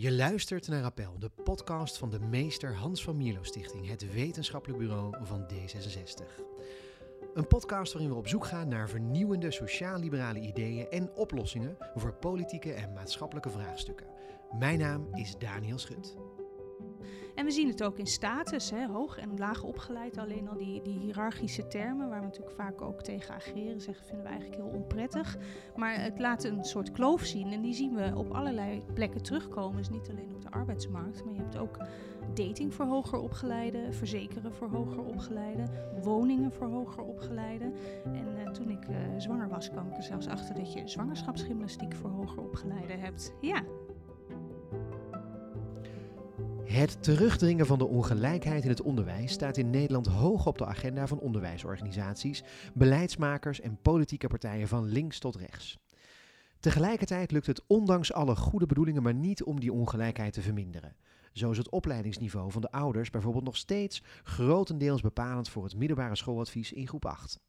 Je luistert naar Appel, de podcast van de meester Hans van Mierlo Stichting, het wetenschappelijk bureau van D66. Een podcast waarin we op zoek gaan naar vernieuwende sociaal-liberale ideeën en oplossingen voor politieke en maatschappelijke vraagstukken. Mijn naam is Daniel Schut. En we zien het ook in status, hè, hoog en laag opgeleid. Alleen al die, die hiërarchische termen, waar we natuurlijk vaak ook tegen ageren, zeggen vinden we eigenlijk heel onprettig. Maar het laat een soort kloof zien en die zien we op allerlei plekken terugkomen. Dus niet alleen op de arbeidsmarkt, maar je hebt ook dating voor hoger opgeleiden, verzekeren voor hoger opgeleiden, woningen voor hoger opgeleiden. En uh, toen ik uh, zwanger was, kwam ik er zelfs achter dat je zwangerschapsgymnastiek voor hoger opgeleiden hebt. Ja, het terugdringen van de ongelijkheid in het onderwijs staat in Nederland hoog op de agenda van onderwijsorganisaties, beleidsmakers en politieke partijen van links tot rechts. Tegelijkertijd lukt het ondanks alle goede bedoelingen maar niet om die ongelijkheid te verminderen. Zo is het opleidingsniveau van de ouders bijvoorbeeld nog steeds grotendeels bepalend voor het middelbare schooladvies in groep 8.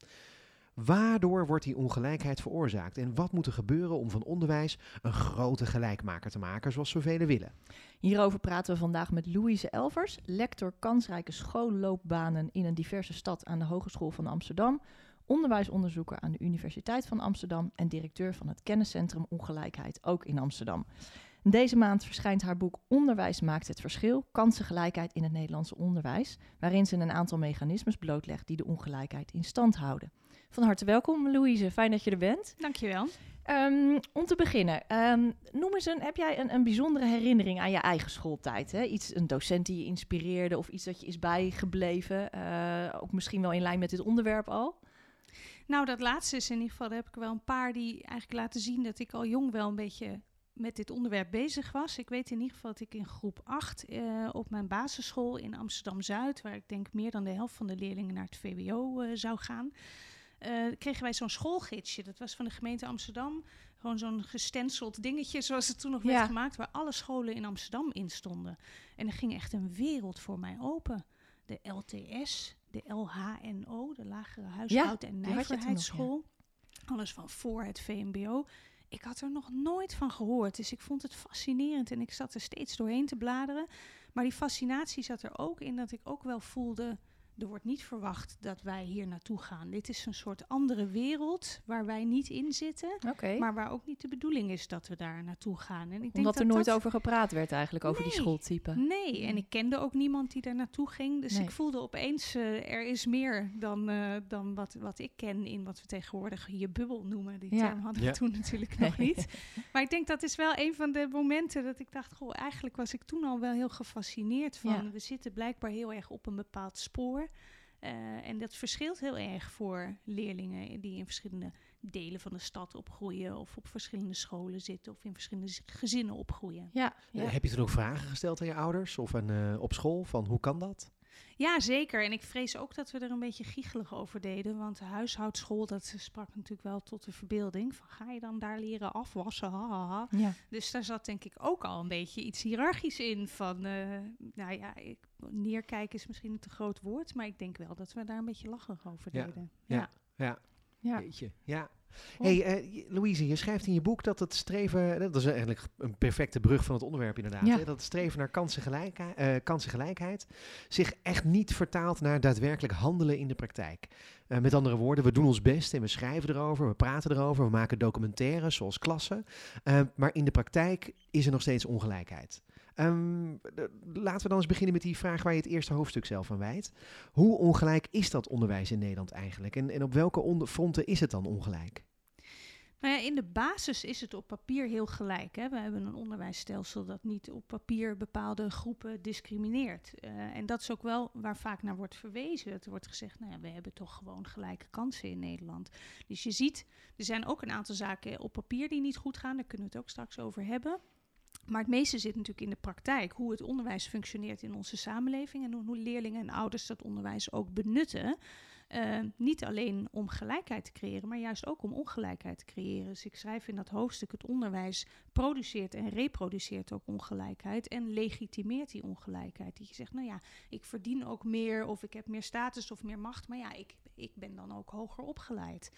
Waardoor wordt die ongelijkheid veroorzaakt en wat moet er gebeuren om van onderwijs een grote gelijkmaker te maken, zoals zoveel willen? Hierover praten we vandaag met Louise Elvers, lector kansrijke schoolloopbanen in een diverse stad aan de Hogeschool van Amsterdam, onderwijsonderzoeker aan de Universiteit van Amsterdam en directeur van het kenniscentrum Ongelijkheid, ook in Amsterdam. Deze maand verschijnt haar boek Onderwijs maakt het verschil, kansengelijkheid in het Nederlandse onderwijs, waarin ze een aantal mechanismes blootlegt die de ongelijkheid in stand houden. Van harte welkom, Louise. Fijn dat je er bent. Dankjewel. Um, om te beginnen, um, noem eens een, heb jij een, een bijzondere herinnering aan je eigen schooltijd? Hè? Iets, een docent die je inspireerde of iets dat je is bijgebleven? Uh, ook misschien wel in lijn met dit onderwerp al? Nou, dat laatste is in ieder geval, daar heb ik wel een paar die eigenlijk laten zien dat ik al jong wel een beetje met dit onderwerp bezig was. Ik weet in ieder geval dat ik in groep 8 uh, eh, op mijn basisschool in Amsterdam-Zuid, waar ik denk meer dan de helft van de leerlingen naar het VWO uh, zou gaan, uh, kregen wij zo'n schoolgidsje. Dat was van de gemeente Amsterdam. Gewoon zo'n gestenceld dingetje, zoals het toen nog werd gemaakt, waar alle scholen in Amsterdam in stonden. En er ging echt een wereld voor mij open. De LTS, de LHNO, de Lagere Huishoud- en Nijverheidsschool. Alles van voor het VMBO. Ik had er nog nooit van gehoord, dus ik vond het fascinerend en ik zat er steeds doorheen te bladeren. Maar die fascinatie zat er ook in dat ik ook wel voelde er wordt niet verwacht dat wij hier naartoe gaan. Dit is een soort andere wereld waar wij niet in zitten. Maar waar ook niet de bedoeling is dat we daar naartoe gaan. En ik Omdat er nooit over gepraat werd eigenlijk, over die schooltype. Nee, en ik kende ook niemand die daar naartoe ging. Dus ik voelde opeens, uh, er is meer dan, uh, dan wat, wat ik ken in wat we tegenwoordig je bubbel noemen. Die term hadden we toen natuurlijk nog niet. Maar ik denk dat is wel een van de momenten dat ik dacht, goh, eigenlijk was ik toen al wel heel gefascineerd van. We zitten blijkbaar heel erg op een bepaald spoor. Uh, en dat verschilt heel erg voor leerlingen die in verschillende delen van de stad opgroeien, of op verschillende scholen zitten, of in verschillende gezinnen opgroeien. Ja, ja. Heb je toen ook vragen gesteld aan je ouders of een, uh, op school van hoe kan dat? Ja, zeker. En ik vrees ook dat we er een beetje giechelig over deden. Want de huishoudschool, dat sprak natuurlijk wel tot de verbeelding. Van ga je dan daar leren afwassen? Ha, ha, ha. Ja. Dus daar zat denk ik ook al een beetje iets hiërarchisch in. Van, uh, nou ja, ik, neerkijken is misschien een te groot woord. Maar ik denk wel dat we daar een beetje lacherig over deden. Ja, ja. ja. ja. ja. ja. Hey, uh, Louise, je schrijft in je boek dat het streven, dat is eigenlijk een perfecte brug van het onderwerp inderdaad, hè, dat het streven naar kansengelijkheid, uh, kansengelijkheid zich echt niet vertaalt naar daadwerkelijk handelen in de praktijk. Uh, met andere woorden, we doen ons best en we schrijven erover, we praten erover, we maken documentaires zoals klassen, maar in de praktijk is er nog steeds ongelijkheid. Um, laten we dan eens beginnen met die vraag waar je het eerste hoofdstuk zelf aan wijdt. Hoe ongelijk is dat onderwijs in Nederland eigenlijk? En, en op welke fronten is het dan ongelijk? Nou ja, in de basis is het op papier heel gelijk. Hè. We hebben een onderwijsstelsel dat niet op papier bepaalde groepen discrimineert. Uh, en dat is ook wel waar vaak naar wordt verwezen. Het wordt gezegd, nou ja, we hebben toch gewoon gelijke kansen in Nederland. Dus je ziet, er zijn ook een aantal zaken op papier die niet goed gaan. Daar kunnen we het ook straks over hebben. Maar het meeste zit natuurlijk in de praktijk, hoe het onderwijs functioneert in onze samenleving en hoe leerlingen en ouders dat onderwijs ook benutten. Uh, niet alleen om gelijkheid te creëren, maar juist ook om ongelijkheid te creëren. Dus ik schrijf in dat hoofdstuk: het onderwijs produceert en reproduceert ook ongelijkheid en legitimeert die ongelijkheid. Dat je zegt, nou ja, ik verdien ook meer of ik heb meer status of meer macht, maar ja, ik, ik ben dan ook hoger opgeleid.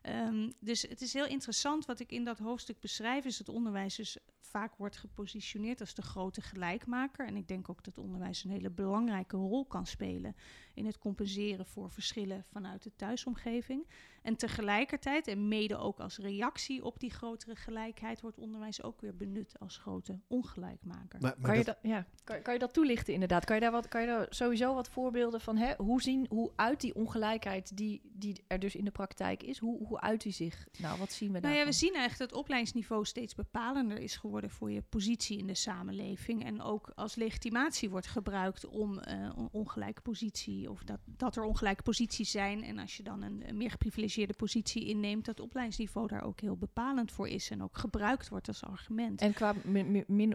Ehm, dus het is heel interessant wat ik in dat hoofdstuk beschrijf, is het onderwijs dus vaak wordt gepositioneerd als de grote gelijkmaker. En ik denk ook dat onderwijs een hele belangrijke rol kan spelen in het compenseren voor verschillen vanuit de thuisomgeving. En tegelijkertijd, en mede ook als reactie op die grotere gelijkheid, wordt onderwijs ook weer benut als grote ongelijkmaker. Maar, kan, je dat, ja, kan, kan, je dat toelichten inderdaad? Kan je daar, wat, kan je daar sowieso wat voorbeelden van hè? Hoe zien, hoe uit die ongelijkheid die, die er dus in de praktijk is, hoe, hoe uit die zich? Nou, wat zien we daar? Nou ja, we zien eigenlijk dat het opleidingsniveau steeds bepalender is geworden voor je positie in de samenleving. En ook als legitimatie wordt gebruikt om uh, ongelijke positie, of dat, dat er ongelijke posities zijn. En als je dan een, een meer geprivilegeerde de positie inneemt, dat opleidingsniveau daar ook heel bepalend voor is en ook gebruikt wordt als argument. En qua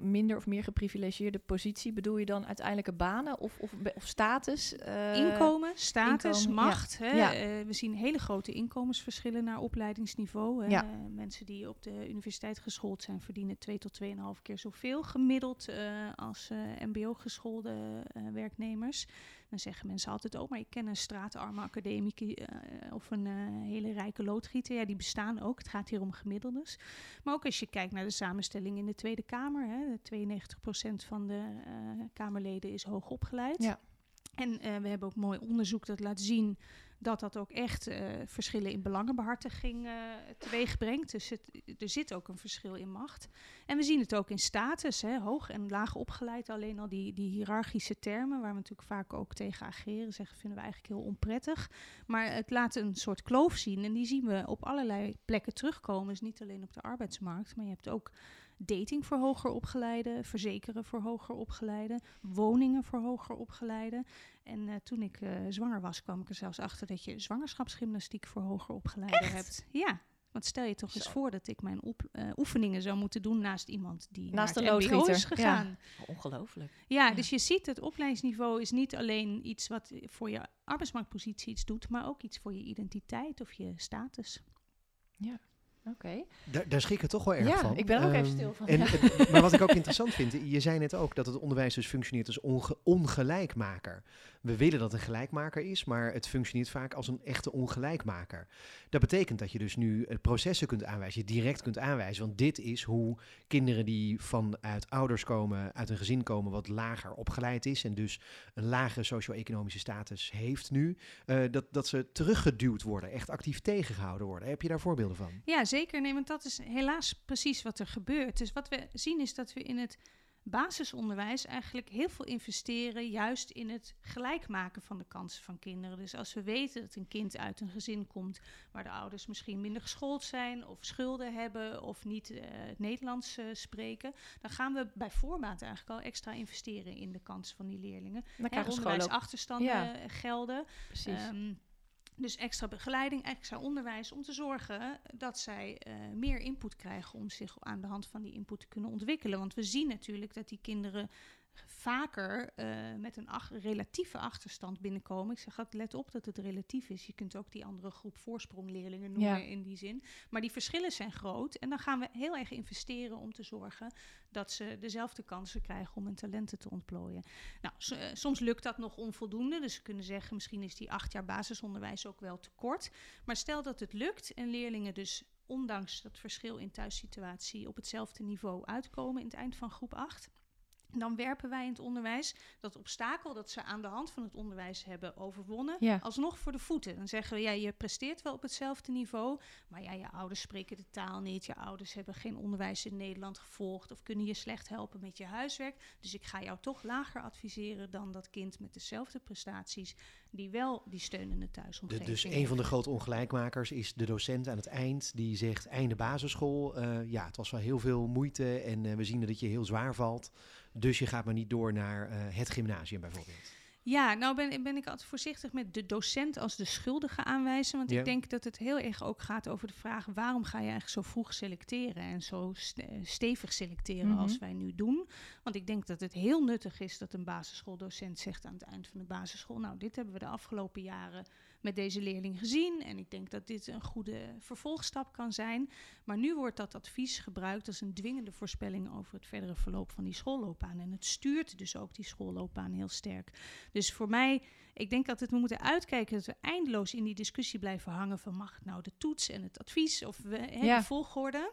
minder of meer geprivilegeerde positie bedoel je dan uiteindelijke banen of, of, of status? Uh, inkomen, status, macht. Hè? Uh, we zien hele grote inkomensverschillen naar opleidingsniveau. Hè? Ja. Uh, mensen die op de universiteit geschoold zijn verdienen twee tot tweeënhalf keer zoveel gemiddeld als mbo-geschoolde werknemers. Dan zeggen mensen altijd, oh, maar ik ken een straatarme academicus uh, of een uh, hele rijke loodgieter. Ja, die bestaan ook. Het gaat hier om gemiddeldes. Maar ook als je kijkt naar de samenstelling in de Tweede Kamer. Hè, 92% van de uh, Kamerleden is hoog opgeleid. Ja. En we hebben ook mooi onderzoek dat laat zien dat dat ook echt uh, verschillen in belangenbehartiging uh, teweeg brengt. Dus er zit ook een verschil in macht. En we zien het ook in status, hè, hoog en laag opgeleid. Alleen al die, die hiërarchische termen, waar we natuurlijk vaak ook tegen ageren, zeggen, vinden we eigenlijk heel onprettig. Maar het laat een soort kloof zien en die zien we op allerlei plekken terugkomen. Dus niet alleen op de arbeidsmarkt, maar je hebt ook dating voor hoger opgeleiden, verzekeren voor hoger opgeleiden, woningen voor hoger opgeleiden. En uh, toen ik uh, zwanger was, kwam ik er zelfs achter dat je zwangerschapsgymnastiek voor hoger opgeleiden hebt. Ja, want stel je toch Zo. eens voor dat ik mijn op, uh, oefeningen zou moeten doen naast iemand die naast naar het MBO is gegaan. Ja. Ongelooflijk. Ja, ja, dus je ziet het opleidingsniveau is niet alleen iets wat voor je arbeidsmarktpositie iets doet, maar ook iets voor je identiteit of je status. Ja. Oké. Daar, daar schrik ik toch wel erg ja, van. Ja, ik ben er ook um, even stil van. En, ja. en, maar wat ik ook interessant vind, je zei net ook dat het onderwijs dus functioneert als onge ongelijkmaker. We willen dat het een gelijkmaker is, maar het functioneert vaak als een echte ongelijkmaker. Dat betekent dat je dus nu processen kunt aanwijzen, je direct kunt aanwijzen. Want dit is hoe kinderen die vanuit ouders komen, uit een gezin komen wat lager opgeleid is en dus een lagere socio-economische status heeft nu, uh, dat, dat ze teruggeduwd worden, echt actief tegengehouden worden. Heb je daar voorbeelden van? Ja, zeker. Nee, want dat is helaas precies wat er gebeurt. Dus wat we zien is dat we in het basisonderwijs eigenlijk heel veel investeren juist in het gelijk maken van de kansen van kinderen. Dus als we weten dat een kind uit een gezin komt waar de ouders misschien minder geschoold zijn of schulden hebben of niet uh, het Nederlands uh, spreken, dan gaan we bij voorbaat eigenlijk al extra investeren in de kansen van die leerlingen. Dan krijgen onderwijsachterstanden ja. gelden. Precies. Um, dus extra begeleiding, extra onderwijs om te zorgen dat zij uh, meer input krijgen om zich aan de hand van die input te kunnen ontwikkelen. Want we zien natuurlijk dat die kinderen vaker uh, met een ach relatieve achterstand binnenkomen. Ik zeg altijd, let op dat het relatief is. Je kunt ook die andere groep voorsprongleerlingen noemen ja. in die zin. Maar die verschillen zijn groot. En dan gaan we heel erg investeren om te zorgen dat ze dezelfde kansen krijgen om hun talenten te ontplooien. Nou, so, uh, soms lukt dat nog onvoldoende. Dus we kunnen zeggen, misschien is die acht jaar basisonderwijs ook wel te kort. Maar stel dat het lukt en leerlingen dus ondanks dat verschil in thuissituatie op hetzelfde niveau uitkomen in het eind van groep 8 dan werpen wij in het onderwijs dat obstakel dat ze aan de hand van het onderwijs hebben overwonnen, ja. alsnog voor de voeten. Dan zeggen we, ja, je presteert wel op hetzelfde niveau, maar ja, je ouders spreken de taal niet, je ouders hebben geen onderwijs in Nederland gevolgd of kunnen je slecht helpen met je huiswerk. Dus ik ga jou toch lager adviseren dan dat kind met dezelfde prestaties die wel die steunende thuisomgeving Dus een van de grote ongelijkmakers is de docent aan het eind die zegt einde basisschool. Uh, ja, het was wel heel veel moeite en uh, we zien dat je heel zwaar valt. Dus je gaat maar niet door naar uh, het gymnasium bijvoorbeeld. Ja, nou ben, ben ik altijd voorzichtig met de docent als de schuldige aanwijzen. Want ja. ik denk dat het heel erg ook gaat over de vraag... waarom ga je eigenlijk zo vroeg selecteren en zo st stevig selecteren mm -hmm. als wij nu doen? Want ik denk dat het heel nuttig is dat een basisschooldocent zegt aan het eind van de basisschool... nou, dit hebben we de afgelopen jaren met deze leerling gezien en ik denk dat dit een goede vervolgstap kan zijn. Maar nu wordt dat advies gebruikt als een dwingende voorspelling over het verdere verloop van die schoolloopbaan. En het stuurt dus ook die schoolloopbaan heel sterk. Dus voor mij, ik denk dat we moeten uitkijken dat we eindeloos in die discussie blijven hangen van mag het nou de toets en het advies of we, hè, de volgorde.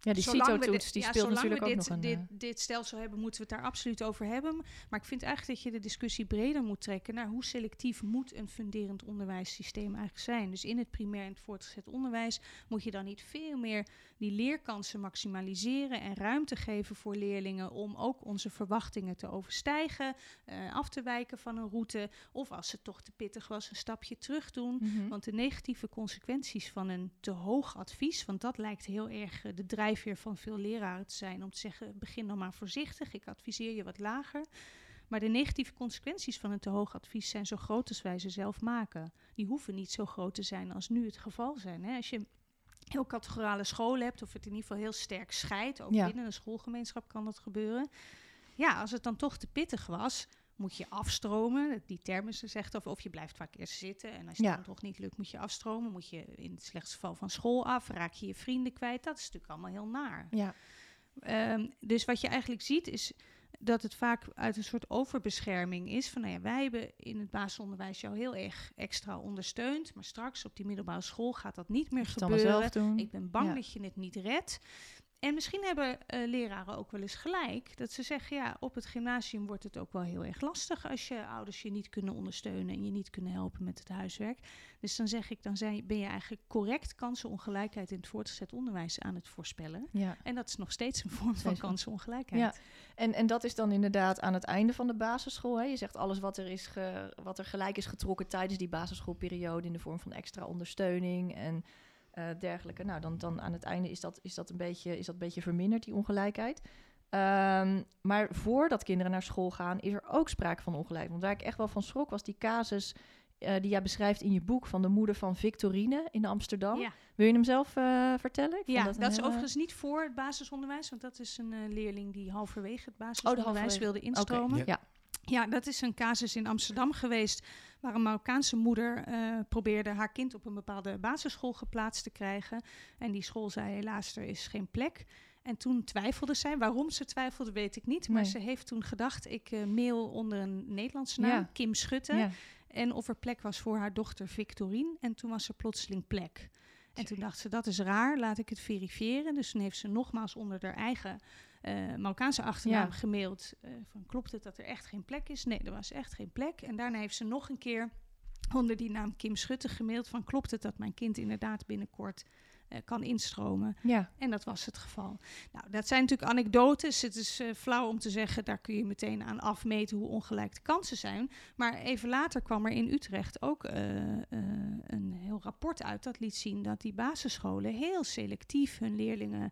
Ja, die CITO-toets, die ja, speelt natuurlijk ook nog een... Dit, uh... dit stelsel hebben, moeten we het daar absoluut over hebben. Maar ik vind eigenlijk dat je de discussie breder moet trekken... naar hoe selectief moet een funderend onderwijssysteem eigenlijk zijn. Dus in het primair en het voortgezet onderwijs... moet je dan niet veel meer die leerkansen maximaliseren... en ruimte geven voor leerlingen om ook onze verwachtingen te overstijgen... Uh, af te wijken van een route... of als het toch te pittig was, een stapje terug doen. Mm -hmm. Want de negatieve consequenties van een te hoog advies... want dat lijkt heel erg uh, de drijf drijfveer van veel leraren te zijn om te zeggen: begin dan maar voorzichtig, ik adviseer je wat lager. Maar de negatieve consequenties van een te hoog advies zijn zo groot als wij ze zelf maken. Die hoeven niet zo groot te zijn als nu het geval zijn. Hè? Als je heel categorale scholen hebt, of het in ieder geval heel sterk scheidt, ook ja. binnen een schoolgemeenschap kan dat gebeuren. Ja, als het dan toch te pittig was, moet je afstromen. Die termen ze zegt of, of je blijft vaak eerst zitten. En als het ja. dan toch niet lukt, moet je afstromen. Moet je in het slechtste geval van school af. Raak je je vrienden kwijt. Dat is natuurlijk allemaal heel naar. Ja. Um, dus wat je eigenlijk ziet is dat het vaak uit een soort overbescherming is. Van nou ja, wij hebben in het basisonderwijs jou heel erg extra ondersteund. Maar straks op die middelbare school gaat dat niet meer gebeuren. Ik ben bang ja. dat je het niet redt. En misschien hebben uh, leraren ook wel eens gelijk. Dat ze zeggen, ja, op het gymnasium wordt het ook wel heel erg lastig als je ouders je niet kunnen ondersteunen en je niet kunnen helpen met het huiswerk. Dus dan zeg ik, dan zijn, ben je eigenlijk correct kansenongelijkheid in het voortgezet onderwijs aan het voorspellen. Ja. En dat is nog steeds een vorm van kansenongelijkheid. Ja. En, en dat is dan inderdaad aan het einde van de basisschool. Hè? Je zegt alles wat er, is ge, wat er gelijk is getrokken tijdens die basisschoolperiode in de vorm van extra ondersteuning en uh, dergelijke. Nou, dan, dan aan het einde is dat, is, dat een beetje, is dat een beetje verminderd, die ongelijkheid. Um, maar voordat kinderen naar school gaan, is er ook sprake van ongelijkheid. Want waar ik echt wel van schrok, was die casus uh, die jij beschrijft in je boek van de moeder van Victorine in Amsterdam. Ja. Wil je hem zelf uh, vertellen? Ik ja, dat, dat is hele... overigens niet voor het basisonderwijs, want dat is een uh, leerling die halverwege het basisonderwijs oh, halverwege. wilde instromen. Okay, ja. Ja, dat is een casus in Amsterdam geweest waar een Marokkaanse moeder uh, probeerde haar kind op een bepaalde basisschool geplaatst te krijgen. En die school zei helaas, er is geen plek. En toen twijfelde zij. Waarom ze twijfelde, weet ik niet. Maar nee. ze heeft toen gedacht, ik uh, mail onder een Nederlandse naam, ja. Kim Schutte. Ja. En of er plek was voor haar dochter Victorine. En toen was er plotseling plek. En toen dacht ze, dat is raar, laat ik het verifiëren. Dus toen heeft ze nogmaals onder haar eigen uh, Marokkaanse achternaam ja. gemaild. Uh, van, klopt het dat er echt geen plek is? Nee, er was echt geen plek. En daarna heeft ze nog een keer onder die naam Kim Schutte gemaild van... klopt het dat mijn kind inderdaad binnenkort uh, kan instromen. Ja. En dat was het geval. Nou, dat zijn natuurlijk anekdotes. Het is uh, flauw om te zeggen, daar kun je meteen aan afmeten hoe ongelijk de kansen zijn. Maar even later kwam er in Utrecht ook uh, een heel rapport uit dat liet zien dat die basisscholen heel selectief hun leerlingen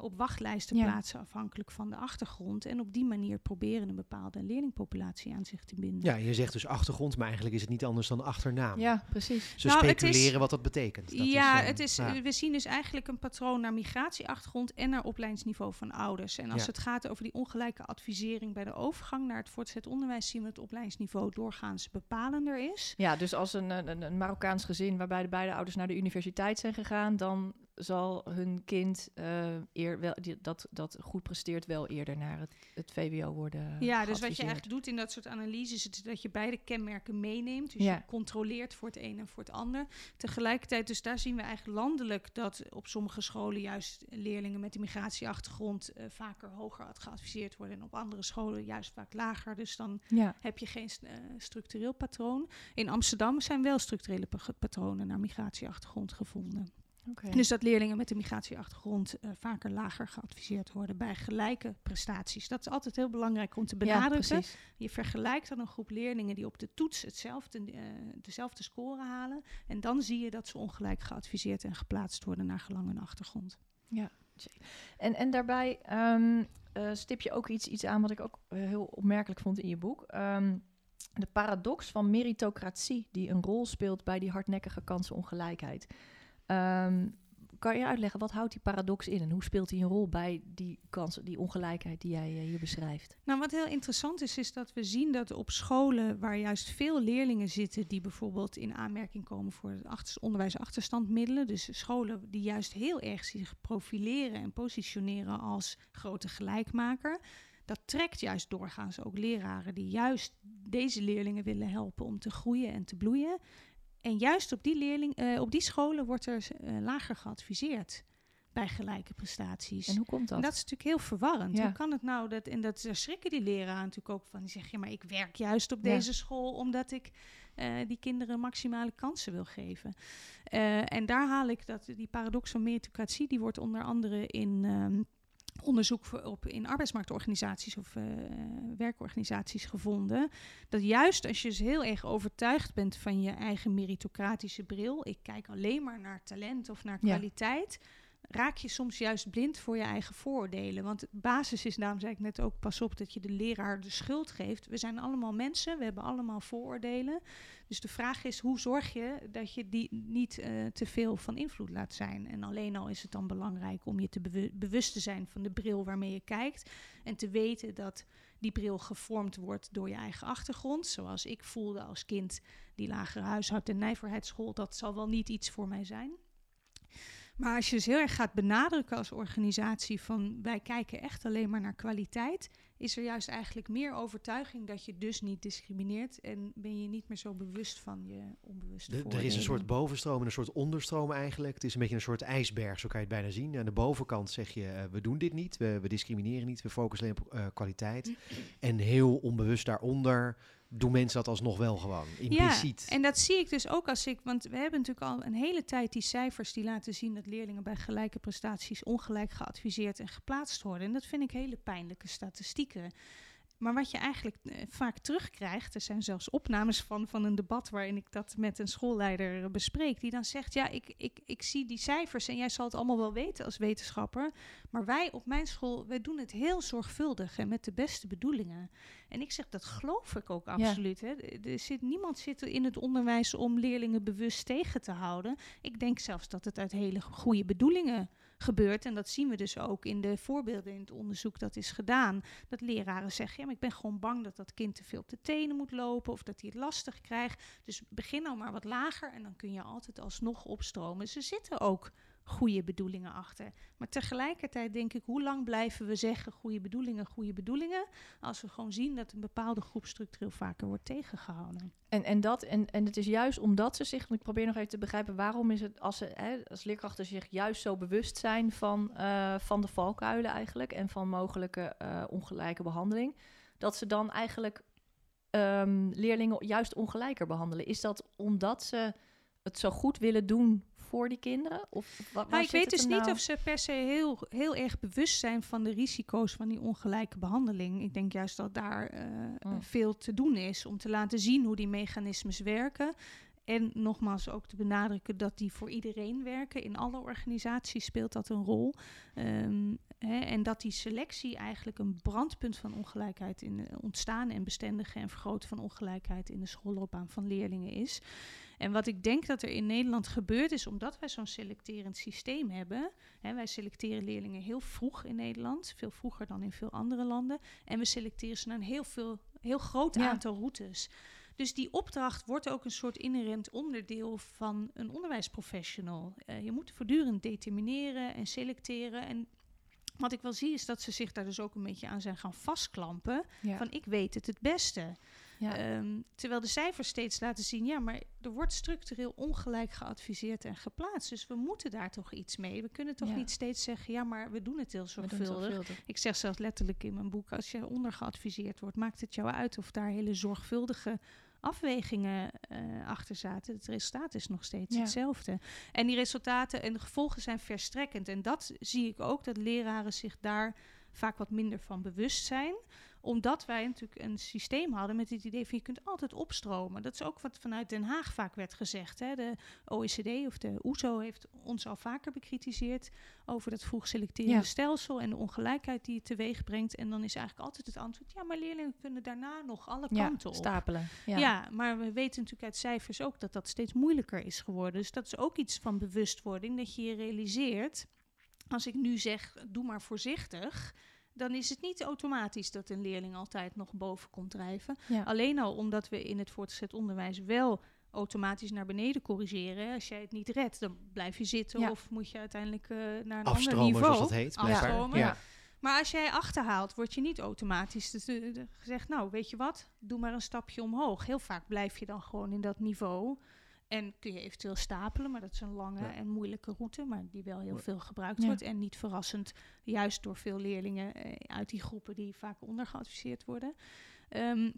op wachtlijsten ja. plaatsen afhankelijk van de achtergrond. En op die manier proberen een bepaalde leerlingpopulatie aan zich te binden. Ja, je zegt dus achtergrond, maar eigenlijk is het niet anders dan achternaam. Ja, precies. Ze nou, speculeren is, wat dat betekent. Dat ja, is, het is ja we zien dus eigenlijk een patroon naar migratieachtergrond en naar opleidingsniveau van ouders. En als ja. het gaat over die ongelijke advisering bij de overgang naar het voortgezet onderwijs, zien we het opleidingsniveau doorgaans bepalender is. Ja, dus als een, een, een Marokkaans gezin waarbij de beide ouders naar de universiteit zijn gegaan, dan zal hun kind uh, eer wel, die, dat, dat goed presteert wel eerder naar het, het VWO worden. Ja, dus wat je eigenlijk doet in dat soort analyses, is dat je beide kenmerken meeneemt. Dus ja. je controleert voor het een en voor het ander. Tegelijkertijd, dus daar zien we eigenlijk landelijk dat op sommige scholen juist leerlingen met een migratieachtergrond uh, vaker hoger geadviseerd worden en op andere scholen juist vaak lager. Dus dan ja. heb je geen uh, structureel patroon. In Amsterdam zijn wel structurele patronen naar migratieachtergrond gevonden. Okay. Dus dat leerlingen met een migratieachtergrond uh, vaker lager geadviseerd worden bij gelijke prestaties. Dat is altijd heel belangrijk om te benadrukken. Ja, je vergelijkt dan een groep leerlingen die op de toets hetzelfde, uh, dezelfde score halen. En dan zie je dat ze ongelijk geadviseerd en geplaatst worden naar gelang hun achtergrond. Ja, en, en daarbij um, uh, stip je ook iets, iets aan wat ik ook heel opmerkelijk vond in je boek. Um, de paradox van meritocratie die een rol speelt bij die hardnekkige kansenongelijkheid. Um, kan je uitleggen, wat houdt die paradox in en hoe speelt hij een rol bij die kansen, die ongelijkheid die jij hier beschrijft? Nou, wat heel interessant is, is dat we zien dat op scholen waar juist veel leerlingen zitten die bijvoorbeeld in aanmerking komen voor het achter, onderwijsachterstandmiddelen, dus scholen die juist heel erg zich profileren en positioneren als grote gelijkmaker, dat trekt juist doorgaans ook leraren die juist deze leerlingen willen helpen om te groeien en te bloeien. En juist op die, leerling, uh, op die scholen wordt er uh, lager geadviseerd bij gelijke prestaties. En hoe komt dat? En dat is natuurlijk heel verwarrend. Ja. Hoe kan het nou dat, en dat schrikken die leraren natuurlijk ook van, die zeggen, ja, maar ik werk juist op deze school omdat ik uh, die kinderen maximale kansen wil geven. en daar haal ik dat, die paradox van meritocratie, die wordt onder andere in... Um, onderzoek op in arbeidsmarktorganisaties of uh, werkorganisaties gevonden. Dat juist als je dus heel erg overtuigd bent van je eigen meritocratische bril, ik kijk alleen maar naar talent of naar kwaliteit. Raak je soms juist blind voor je eigen vooroordelen. Want basis is, daarom zei ik net ook, pas op dat je de leraar de schuld geeft. We zijn allemaal mensen, we hebben allemaal vooroordelen. Dus de vraag is, hoe zorg je dat je die niet uh, te veel van invloed laat zijn? En alleen al is het dan belangrijk om je te bewust te zijn van de bril waarmee je kijkt. En te weten dat die bril gevormd wordt door je eigen achtergrond. Zoals ik voelde als kind, die lagere huishoud- en nijverheidsschool, dat zal wel niet iets voor mij zijn. Maar als je dus heel erg gaat benadrukken als organisatie van wij kijken echt alleen maar naar kwaliteit, is er juist eigenlijk meer overtuiging dat je dus niet discrimineert en ben je niet meer zo bewust van je onbewuste de, Er is een soort bovenstroom en een soort onderstroom eigenlijk. Het is een beetje een soort ijsberg, zo kan je het bijna zien. Aan de bovenkant zeg je, uh, we doen dit niet, we, we, discrimineren niet, we focussen alleen op uh, kwaliteit. en heel onbewust daaronder doen mensen dat alsnog wel gewoon, impliciet. Ja, en dat zie ik dus ook als ik... Want we hebben natuurlijk al een hele tijd die cijfers die laten zien... dat leerlingen bij gelijke prestaties ongelijk geadviseerd en geplaatst worden. En dat vind ik hele pijnlijke statistieken. Maar wat je eigenlijk uh, vaak terugkrijgt, er zijn zelfs opnames van, van een debat waarin ik dat met een schoolleider bespreek, die dan zegt: Ja, ik, ik, ik zie die cijfers en jij zal het allemaal wel weten als wetenschapper. Maar wij op mijn school, wij doen het heel zorgvuldig en met de beste bedoelingen. En ik zeg: Dat geloof ik ook absoluut. Hè. Er zit, niemand zit in het onderwijs om leerlingen bewust tegen te houden. Ik denk zelfs dat het uit hele goede bedoelingen gebeurt. En dat zien we dus ook in de voorbeelden in het onderzoek dat is gedaan. Dat leraren zeggen, ja, maar ik ben gewoon bang dat dat kind te veel op de tenen moet lopen of dat hij het lastig krijgt. Dus begin nou maar wat lager en dan kun je altijd alsnog opstromen. Ze zitten ook goede bedoelingen achter. Maar tegelijkertijd denk ik, hoe lang blijven we zeggen goede bedoelingen, goede bedoelingen, als we gewoon zien dat een bepaalde groep structureel vaker wordt tegengehouden. En, en, dat, en, en het is juist omdat ze zich, ik probeer nog even te begrijpen, waarom is het als, ze, hè, als leerkrachten zich juist zo bewust zijn van, uh, van de valkuilen eigenlijk en van mogelijke uh, ongelijke behandeling, dat ze dan eigenlijk um, leerlingen juist ongelijker behandelen. Is dat omdat ze het zo goed willen doen voor die kinderen? Of wat, nou, ik weet dus niet of ze per se heel, heel erg bewust zijn van de risico's van die ongelijke behandeling. Ik denk juist dat daar uh, oh. veel te doen is om te laten zien hoe die mechanismes werken. En nogmaals ook te benadrukken dat die voor iedereen werken. In alle organisaties speelt dat een rol. Um, hè, en dat die selectie eigenlijk een brandpunt van ongelijkheid in ontstaan en bestendigen en vergroten van ongelijkheid in de schoolloopbaan van leerlingen is. En wat ik denk dat er in Nederland gebeurt, is omdat wij zo'n selecterend systeem hebben. Hè, wij selecteren leerlingen heel vroeg in Nederland, veel vroeger dan in veel andere landen. En we selecteren ze naar een heel, veel, heel groot aantal routes. Dus die opdracht wordt ook een soort inherent onderdeel van een onderwijsprofessional. Uh, je moet voortdurend determineren en selecteren. En wat ik wel zie is dat ze zich daar dus ook een beetje aan zijn gaan vastklampen. Van ik weet het het beste. Ja. Um, terwijl de cijfers steeds laten zien, ja, maar er wordt structureel ongelijk geadviseerd en geplaatst. Dus we moeten daar toch iets mee. We kunnen toch niet steeds zeggen, ja, maar we doen het heel zorgvuldig. Ik zeg zelfs letterlijk in mijn boek, als je ondergeadviseerd wordt, maakt het jou uit of daar hele zorgvuldige afwegingen uh, achter zaten. Het resultaat is nog steeds hetzelfde. En die resultaten en de gevolgen zijn verstrekkend. En dat zie ik ook, dat leraren zich daar vaak wat minder van bewust zijn omdat wij natuurlijk een systeem hadden met het idee van je kunt altijd opstromen. Dat is ook wat vanuit Den Haag vaak werd gezegd. Hè. De OECD of de OESO e heeft ons al vaker bekritiseerd over dat vroeg selecterende stelsel en de ongelijkheid die het teweeg brengt. En dan is eigenlijk altijd het antwoord, ja, maar leerlingen kunnen daarna nog alle kanten op. stapelen. Ja. ja, maar we weten natuurlijk uit cijfers ook dat dat steeds moeilijker is geworden. Dus dat is ook iets van bewustwording, dat je je realiseert, als ik nu zeg, doe maar voorzichtig dan is het niet automatisch dat een leerling altijd nog boven komt drijven. Alleen al omdat we in het voortgezet onderwijs wel automatisch naar beneden corrigeren. Als jij het niet redt, dan blijf je zitten of moet je uiteindelijk uh, naar een ander niveau. zoals dat heet. Afstromen. Ja. Maar als jij achterhaalt, word je niet automatisch gezegd... nou, weet je wat, doe maar een stapje omhoog. Heel vaak blijf je dan gewoon in dat niveau... En kun je eventueel stapelen, maar dat is een lange en moeilijke route, maar die wel heel veel gebruikt wordt. En niet verrassend, juist door veel leerlingen eh, uit die groepen die vaak ondergeadviseerd worden. Um,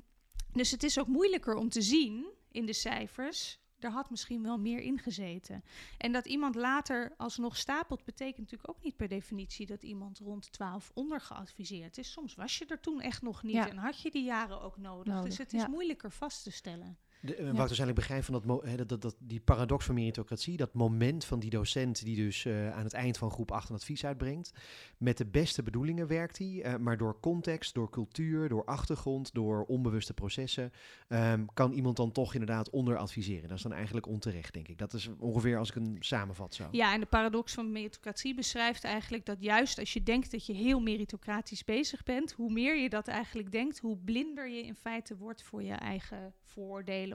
dus het is ook moeilijker om te zien in de cijfers. Er had misschien wel meer ingezeten. En dat iemand later alsnog stapelt, betekent natuurlijk ook niet per definitie dat iemand rond 12 ondergeadviseerd is. Soms was je er toen echt nog niet en had je die jaren ook nodig. dus het is moeilijker vast te stellen. De, uh, ja. Wouter begrijp van dat, dat, dat, dat, die paradox van meritocratie, dat moment van die docent die dus uh, aan het eind van groep 8 een advies uitbrengt. Met de beste bedoelingen werkt hij, uh, maar door context, door cultuur, door achtergrond, door onbewuste processen, um, kan iemand dan toch inderdaad onderadviseren. Dat is dan eigenlijk onterecht, denk ik. Dat is ongeveer als ik een samenvat zo. Ja, en de paradox van meritocratie beschrijft eigenlijk dat juist als je denkt dat je heel meritocratisch bezig bent, hoe meer je dat eigenlijk denkt, hoe blinder je in feite wordt voor je eigen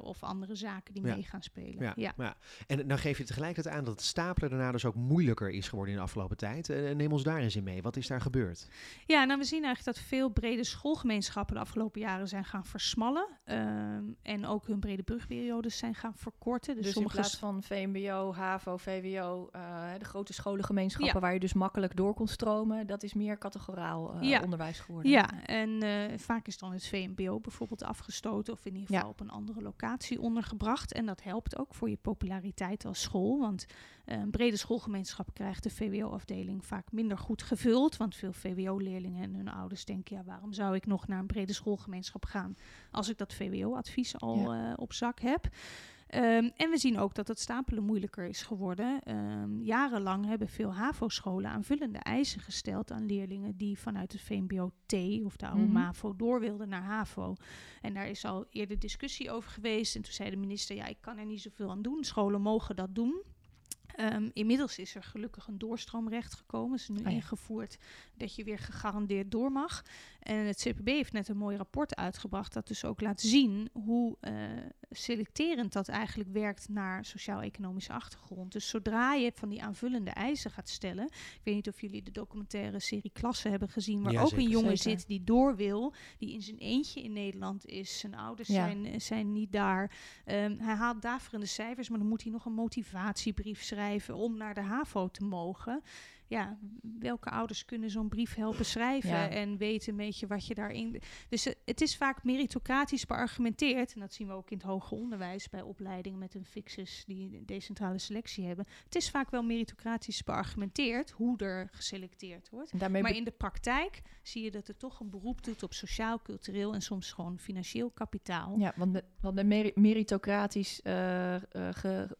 of andere zaken die mee gaan spelen. Ja, ja. En dan geef je tegelijkertijd aan dat het stapelen daarna dus ook moeilijker is geworden in de afgelopen tijd. Uh, neem ons daar eens in mee. Wat is daar gebeurd? Ja, nou we zien eigenlijk dat veel brede schoolgemeenschappen de afgelope jaren zijn gaan versmallen. Ehm, en ook hun brede brugperiodes zijn gaan verkorten. Dus, dus sommige in plaats van VMBO, HAVO, VWO, uh, de grote scholengemeenschappen waar je dus makkelijk door kon stromen, dat is meer categoraal uh, onderwijs geworden. Ja, en vaak is dan het VMBO bijvoorbeeld afgestoten of in ieder geval op een andere locatie ondergebracht. En dat helpt ook voor je populariteit als school. Want uh, een brede schoolgemeenschap krijgt de VWO-afdeling vaak minder goed gevuld. Want veel VWO-leerlingen en hun ouders denken: ja, waarom zou ik nog naar een brede schoolgemeenschap gaan als ik dat VWO-advies al uh, op zak heb? Um, en we zien ook dat het stapelen moeilijker is geworden. Um, jarenlang hebben veel HAVO-scholen aanvullende eisen gesteld aan leerlingen die vanuit het VMBO-T of de oude mm -hmm. MAVO door wilden naar HAVO. En daar is al eerder discussie over geweest. En toen zei de minister: Ja, ik kan er niet zoveel aan doen. Scholen mogen dat doen. Um, inmiddels is er gelukkig een doorstroomrecht gekomen. is nu oh ingevoerd dat je weer gegarandeerd door mag. En het CPB heeft net een mooi rapport uitgebracht dat dus ook laat zien hoe uh, selecterend dat eigenlijk werkt naar sociaal-economische achtergrond. Dus zodra je van die aanvullende eisen gaat stellen, ik weet niet of jullie de documentaire serie Klassen hebben gezien, waar ook een jongen zit die door wil, die in zijn eentje in Nederland is, zijn ouders zijn, zijn niet daar. Um, hij haalt daverende cijfers, maar dan moet hij nog een motivatiebrief schrijven om naar de HAVO te mogen ja, welke ouders kunnen zo'n brief helpen schrijven en weten een beetje wat je daarin. Dus uh, het is vaak meritocratisch beargumenteerd. En dat zien we ook in het hoger onderwijs bij opleidingen met een fixus die een decentrale selectie hebben. Het is vaak wel meritocratisch beargumenteerd hoe er geselecteerd wordt. Maar in de praktijk zie je dat het toch een beroep doet op sociaal, cultureel en soms gewoon financieel kapitaal. Ja, want, de, want de meritocratisch uh, uh, ge, uh,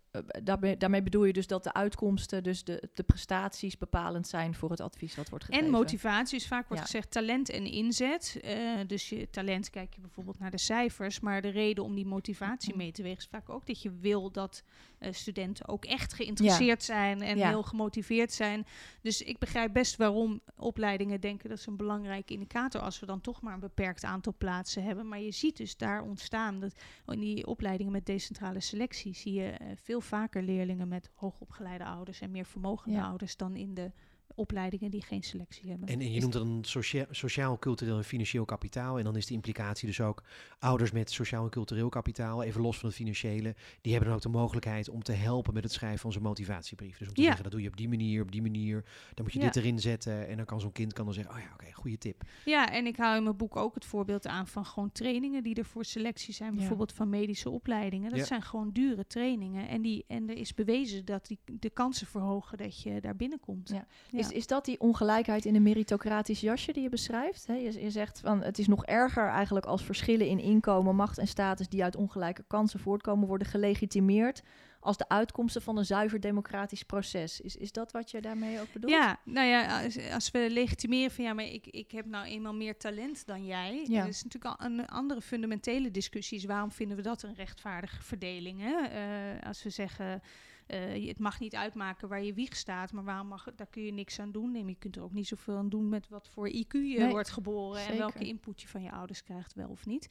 daarmee, daarmee, bedoel je dus dat de uitkomsten, dus de, de prestaties bepalend zijn voor het advies wat wordt gegeven. En motivatie, dus vaak wordt gezegd talent en inzet. Uh, dus je talent kijk je bijvoorbeeld naar de cijfers, maar de reden om die motivatie mee te wegen is vaak ook dat je wil dat uh, studenten ook echt geïnteresseerd zijn en heel gemotiveerd zijn. Dus ik begrijp best waarom opleidingen denken dat is een belangrijke indicator als we dan toch maar een beperkt aantal plaatsen hebben. Maar je ziet dus daar ontstaan dat in die opleidingen met decentrale selectie zie je veel vaker leerlingen met hoogopgeleide ouders en meer vermogende ouders dan in de opleidingen die geen selectie hebben. En, en je noemt dat een socia sociaal, cultureel en financieel kapitaal. En dan is de implicatie dus ook ouders met sociaal en cultureel kapitaal, even los van het financiële, die hebben dan ook de mogelijkheid om te helpen met het schrijven van zijn motivatiebrief. Dus om te ja. zeggen, dat doe je op die manier, op die manier, dan moet je ja. dit erin zetten. En dan kan zo'n kind kan dan zeggen, oh ja, oké, okay, goede tip. Ja, en ik hou in mijn boek ook het voorbeeld aan van gewoon trainingen die er voor selectie zijn, bijvoorbeeld van medische opleidingen. Dat zijn gewoon dure trainingen. En, die, en er is bewezen dat die de kansen verhogen dat je daar binnenkomt. Ja. Is, is dat die ongelijkheid in een meritocratisch jasje die je beschrijft? je, je, zegt van het is nog erger eigenlijk als verschillen in inkomen, macht en status die uit ongelijke kansen voortkomen worden gelegitimeerd als de uitkomsten van een zuiver democratisch proces. Is, is dat wat je daarmee ook bedoelt? Ja, nou ja, als, we legitimeren van ja, maar ik, ik heb nou eenmaal meer talent dan jij. Ja. Dat is natuurlijk al een andere fundamentele discussie. Is waarom vinden we dat een rechtvaardige verdeling? Hè? Uh, als we zeggen uh, het mag niet uitmaken waar je wieg staat, maar waarom mag, daar kun je niks aan doen. Je kunt er ook niet zoveel aan doen met wat voor IQ je wordt geboren en welke input je van je ouders krijgt, wel of niet.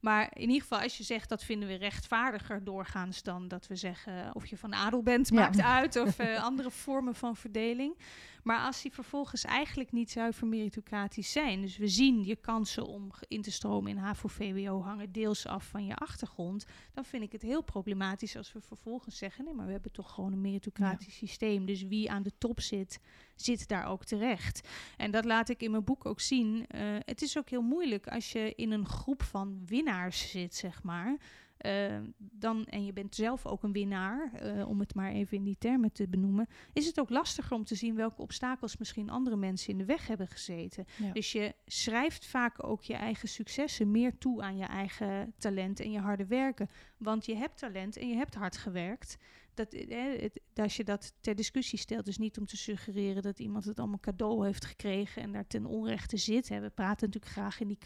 Maar in ieder geval, als je zegt dat vinden we rechtvaardiger doorgaans dan dat we zeggen of je van adel bent, maakt uit, of uh, andere vormen van verdeling. Maar als die vervolgens eigenlijk niet zuiver meritocratisch zijn, dus we zien je kansen om in te stromen in HAVO-VWO hangen deels af van je achtergrond, dan vind ik het heel problematisch als we vervolgens zeggen, nee, maar we hebben toch gewoon een meritocratisch systeem, dus wie aan de top zit, zit daar ook terecht. En dat laat ik in mijn boek ook zien. Uh, het is ook heel moeilijk als je in een groep van winnaars zit, zeg maar. Uh, dan, en je bent zelf ook een winnaar, uh, om het maar even in die termen te benoemen, is het ook lastiger om te zien welke obstakels misschien andere mensen in de weg hebben gezeten. Ja. Dus je schrijft vaak ook je eigen successen meer toe aan je eigen talent en je harde werken. Want je hebt talent en je hebt hard gewerkt. Dat, eh, het, als je dat ter discussie stelt, dus niet om te suggereren dat iemand het allemaal cadeau heeft gekregen en daar ten onrechte zit. Hè. We praten natuurlijk graag in die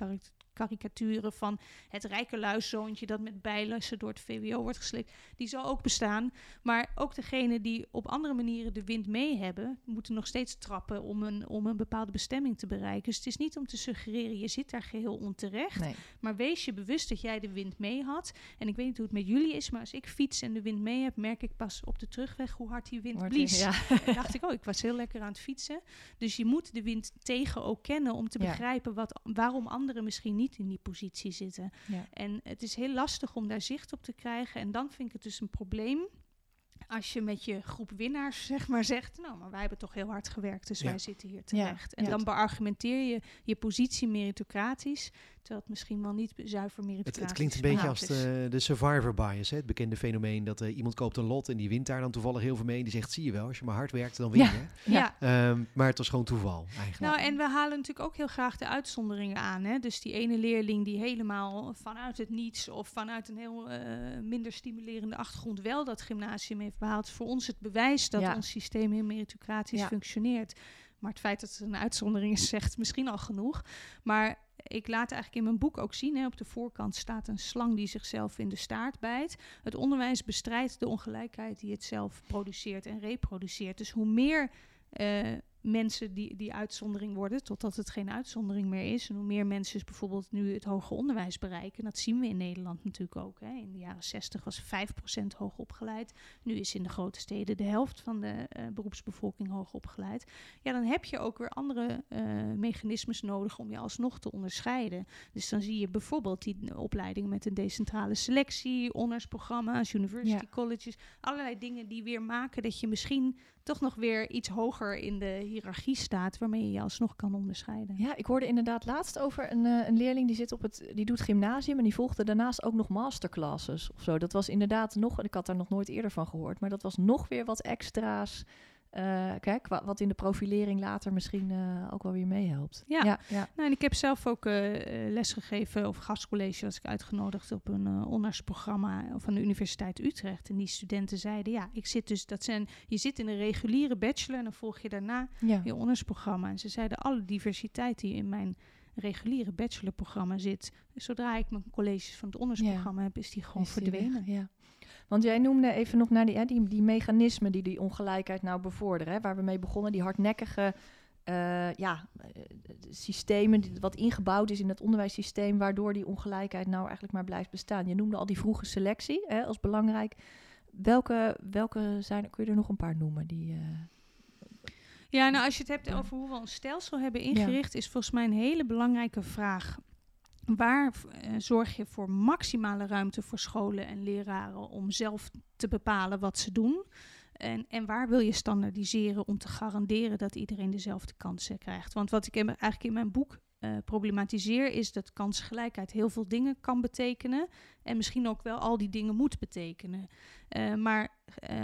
karikaturen van het rijke luiszoontje dat met bijlessen door het VWO wordt gesleept. Die zal ook bestaan. Maar ook degenen die op andere manieren de wind mee hebben, moeten nog steeds trappen om een, om een bepaalde bestemming te bereiken. Dus het is niet om te suggereren, je zit daar geheel onterecht. Nee. Maar wees je bewust dat jij de wind mee had. En ik weet niet hoe het met jullie is, maar als ik fiets en de wind mee heb, merk ik pas op de terugweg hoe hard die wind blies. Ja. Dacht ik, oh, ik was heel lekker aan het fietsen. Dus je moet de wind tegen ook kennen om te begrijpen wat, waarom anderen misschien niet niet in die positie zitten. Ja. En het is heel lastig om daar zicht op te krijgen. En dan vind ik het dus een probleem als je met je groep winnaars zeg maar zegt, nou, maar wij hebben toch heel hard gewerkt, dus wij zitten hier terecht. En dan beargumenteer je je positie meritocratisch, Terwijl het misschien wel niet zuiver meer het, het klinkt een beetje als de, de, survivor bias, hè? het bekende fenomeen dat uh, iemand koopt een lot en die wint daar dan toevallig heel veel mee. En die zegt, zie je wel, als je maar hard werkt, dan win je. Ja. ja. Um, maar het was gewoon toeval eigenlijk. Nou, en we halen natuurlijk ook heel graag de uitzonderingen aan. Hè? Dus die ene leerling die helemaal vanuit het niets of vanuit een heel uh, minder stimulerende achtergrond wel dat gymnasium heeft behaald. Voor ons het bewijs dat ons systeem heel meritocratisch functioneert. Maar het feit dat het een uitzondering is, zegt misschien al genoeg. Maar ik laat eigenlijk in mijn boek ook zien, hè, op de voorkant staat een slang die zichzelf in de staart bijt. Het onderwijs bestrijdt de ongelijkheid die het zelf produceert en reproduceert. Dus hoe meer uh, mensen die, die uitzondering worden, totdat het geen uitzondering meer is. En hoe meer mensen dus bijvoorbeeld nu het hoger onderwijs bereiken, dat zien we in Nederland natuurlijk ook. Hè. In de jaren 60 was 5% hoog opgeleid. Nu is in de grote steden de helft van de uh, beroepsbevolking hoog opgeleid. Ja, dan heb je ook weer andere uh, mechanismes nodig om je alsnog te onderscheiden. Dus dan zie je bijvoorbeeld die opleidingen met een decentrale selectie, honorsprogramma's, university colleges, allerlei dingen die weer maken dat je misschien toch nog weer iets hoger in de hiërarchie staat, waarmee je je alsnog kan onderscheiden. Ja, ik hoorde inderdaad laatst over een, uh, een leerling die zit op het, die doet gymnasium en die volgde daarnaast ook nog masterclasses of zo. Dat was inderdaad nog, ik had daar nog nooit eerder van gehoord, maar dat was nog weer wat extra's uh, kijk, wat in de profilering later misschien uh, ook wel weer meehelpt. Ja, ja, ja. Nou, en ik heb zelf ook uh, lesgegeven of gastcollege was ik uitgenodigd op een ondersprogramma van de Universiteit Utrecht. En die studenten zeiden, ja, ik zit dus, dat zijn, je zit in een reguliere bachelor en dan volg je daarna ja. je ondersprogramma. En ze zeiden, alle diversiteit die in mijn reguliere bachelorprogramma zit, zodra ik mijn colleges van het ondersprogramma heb, is die gewoon verdwenen. ja. Want jij noemde even nog naar die, hè, die, die mechanismen die die ongelijkheid nou bevorderen. Hè, waar we mee begonnen, die hardnekkige uh, ja, uh, systemen, die, wat ingebouwd is in het onderwijssysteem, waardoor die ongelijkheid nou eigenlijk maar blijft bestaan. Je noemde al die vroege selectie hè, als belangrijk. Welke, welke zijn, kun je er nog een paar noemen? Die, uh, ja, nou als je het hebt over hoe we ons stelsel hebben ingericht, ja. is volgens mij een hele belangrijke vraag Waar uh, zorg je voor maximale ruimte voor scholen en leraren om zelf te bepalen wat ze doen? En, en waar wil je standaardiseren om te garanderen dat iedereen dezelfde kansen krijgt? Want wat ik eigenlijk in mijn boek problematiseer is dat kansgelijkheid heel veel dingen kan betekenen. En misschien ook wel al die dingen moet betekenen. maar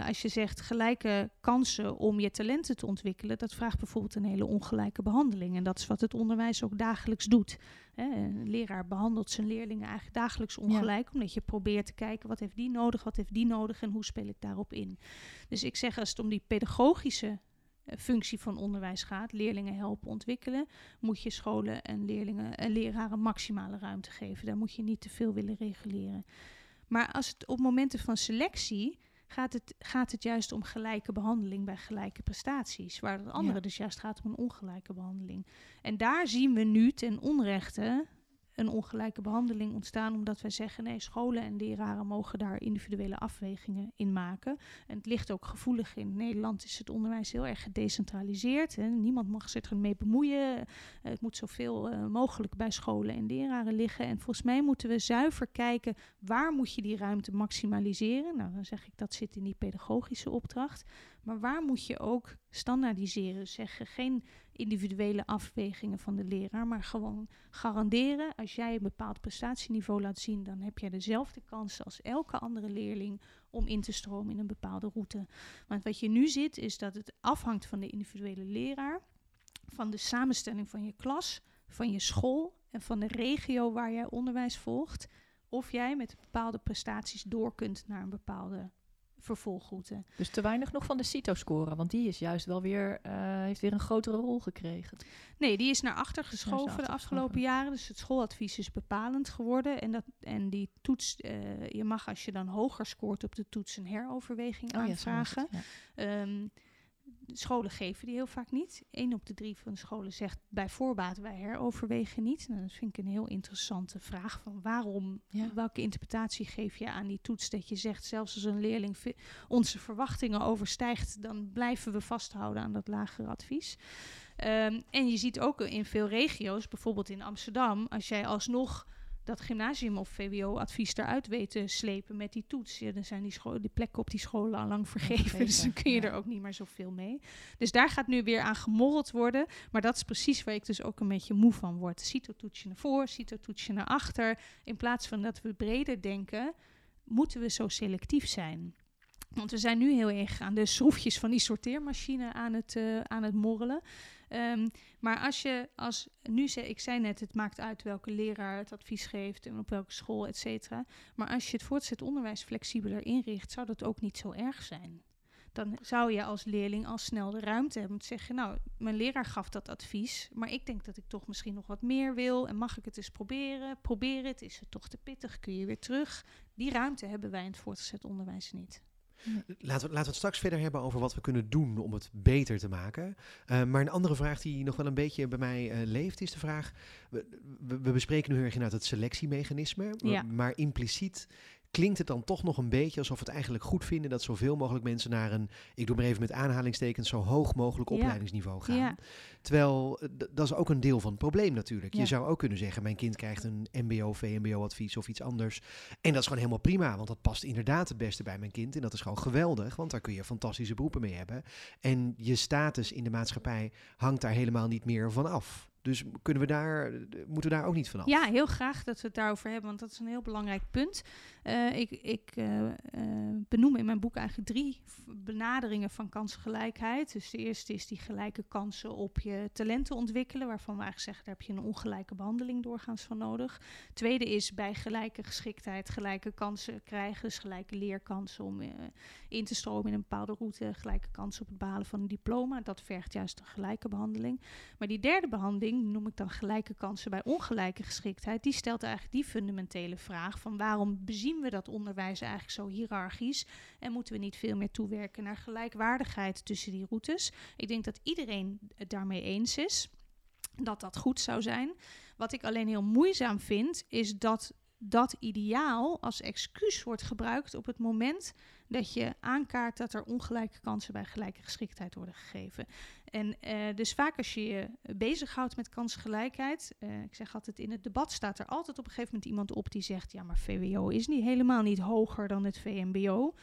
als je zegt gelijke kansen om je talenten te ontwikkelen, dat vraagt bijvoorbeeld een hele ongelijke behandeling. En dat is wat het onderwijs ook dagelijks doet. Een leraar behandelt zijn leerlingen eigenlijk dagelijks ongelijk, omdat je probeert te kijken wat heeft die nodig, wat heeft die nodig en hoe speel ik daarop in. Dus ik zeg als het om die pedagogische eh, functie van onderwijs gaat, leerlingen helpen ontwikkelen, moet je scholen en leerlingen en leraren maximale ruimte geven. Daar moet je niet te veel willen reguleren. Maar als het op momenten van selectie gaat het, gaat het juist om gelijke behandeling bij gelijke prestaties. Waar het andere dus juist gaat om een ongelijke behandeling. En daar zien we nu ten onrechte een ongelijke behandeling ontstaan omdat wij zeggen nee, scholen en leraren mogen daar individuele afwegingen in maken. En het ligt ook gevoelig in. Nederland is het onderwijs heel erg gedecentraliseerd. Hè. Niemand mag zich ermee bemoeien. Uh, het moet zoveel uh, mogelijk bij scholen en leraren liggen. En volgens mij moeten we zuiver kijken waar moet je die ruimte maximaliseren. Nou, dan zeg ik dat zit in die pedagogische opdracht. Maar waar moet je ook standaardiseren? Zeggen geen individuele afwegingen van de leraar, maar gewoon garanderen als jij een bepaald prestatieniveau laat zien, dan heb jij dezelfde kansen als elke andere leerling om in te stromen in een bepaalde route. Want wat je nu ziet is dat het afhangt van de individuele leraar, van de samenstelling van je klas, van je school en van de regio waar jij onderwijs volgt, of jij met bepaalde prestaties door kunt naar een bepaalde vervolgroute. Dus te weinig nog van de CITO-score, want die is juist wel weer, uh, heeft weer een grotere rol gekregen. Nee, die is naar achter geschoven de afgelopen jaren. Dus het schooladvies is bepalend geworden. En, dat, en die toets, uh, je mag als je dan hoger scoort op de toets een heroverweging oh, aanvragen. Ja, ehm, scholen geven die heel vaak niet. Eén op de drie van de scholen zegt bij voorbaat wij heroverwegen niet. Nou, dat vind ik een heel interessante vraag van waarom, welke interpretatie geef je aan die toets dat je zegt zelfs als een leerling onze verwachtingen overstijgt, dan blijven we vasthouden aan dat lagere advies. Um, en je ziet ook in veel regio's, bijvoorbeeld in Amsterdam, als jij alsnog dat gymnasium of VWO-advies eruit weten slepen met die toets. Ja, dan zijn die, die plekken op die scholen al lang vergeven. dus dan kun je er ook niet meer zoveel mee. Dus daar gaat nu weer aan gemorreld worden. Maar dat is precies waar ik dus ook een beetje moe van word. CITO-toetsje naar voor, CITO-toetsje naar achter. In plaats van dat we breder denken, moeten we zo selectief zijn. Want we zijn nu heel erg aan de schroefjes van die sorteermachine aan het, uh, aan het morrelen. Um, maar als je, als nu zei, ik zei net, het maakt uit welke leraar het advies geeft en op welke school, et cetera. Maar als je het voortgezet onderwijs flexibeler inricht, zou dat ook niet zo erg zijn. Dan zou je als leerling al snel de ruimte hebben om te zeggen, nou, mijn leraar gaf dat advies, maar ik denk dat ik toch misschien nog wat meer wil en mag ik het eens proberen? Probeer het, is het toch te pittig, kun je weer terug? Die ruimte hebben wij in het voortgezet onderwijs niet. Laten we, laten we het straks verder hebben over wat we kunnen doen om het beter te maken. Uh, maar een andere vraag die nog wel een beetje bij mij uh, leeft, is de vraag: we, we, we, bespreken nu heel erg inderdaad het selectiemechanisme, ja. maar impliciet klinkt het dan toch nog een beetje alsof we het eigenlijk goed vinden dat zoveel mogelijk mensen naar een, ik doe maar even met aanhalingstekens, zo hoog mogelijk opleidingsniveau gaan. Ja. Terwijl eh, dat is ook een deel van het probleem natuurlijk. Je zou ook kunnen zeggen, mijn kind krijgt een MBO, VMBO-advies of iets anders. En dat is gewoon helemaal prima, want dat past inderdaad het beste bij mijn kind. En dat is gewoon geweldig, want daar kun je fantastische beroepen mee hebben. En je status in de maatschappij hangt daar helemaal niet meer van af. Dus kunnen we daar, moeten we daar ook niet vanaf? Ja, heel graag dat we het daarover hebben, want dat is een heel belangrijk punt. Uh, ik ik uh, uh, benoem in mijn boek eigenlijk drie benaderingen van kansengelijkheid. Dus de eerste is die gelijke kansen op je talenten ontwikkelen, waarvan we eigenlijk zeggen, daar heb je een ongelijke behandeling doorgaans van nodig. Tweede is bij gelijke geschiktheid gelijke kansen krijgen, dus gelijke leerkansen om in te stromen in een bepaalde route, gelijke kansen op het behalen van een diploma. Dat vergt juist een gelijke behandeling. Maar die derde behandeling, noem ik dan gelijke kansen bij ongelijke geschiktheid, die stelt eigenlijk die fundamentele vraag van waarom bezien we dat onderwijs eigenlijk zo hiërarchisch en moeten we niet veel meer toewerken naar gelijkwaardigheid tussen die routes. Ik denk dat iedereen het daarmee eens is dat dat goed zou zijn. Wat ik alleen heel moeizaam vind, is dat dat ideaal als excuus wordt gebruikt op het moment dat je aankaart dat er ongelijke kansen bij gelijke geschiktheid worden gegeven. En uh, dus vaak als je je bezighoudt met kansgelijkheid, uh, ik zeg altijd in het debat staat er altijd op een gegeven moment iemand op die zegt, ja maar VWO is niet helemaal niet hoger dan het VMBO.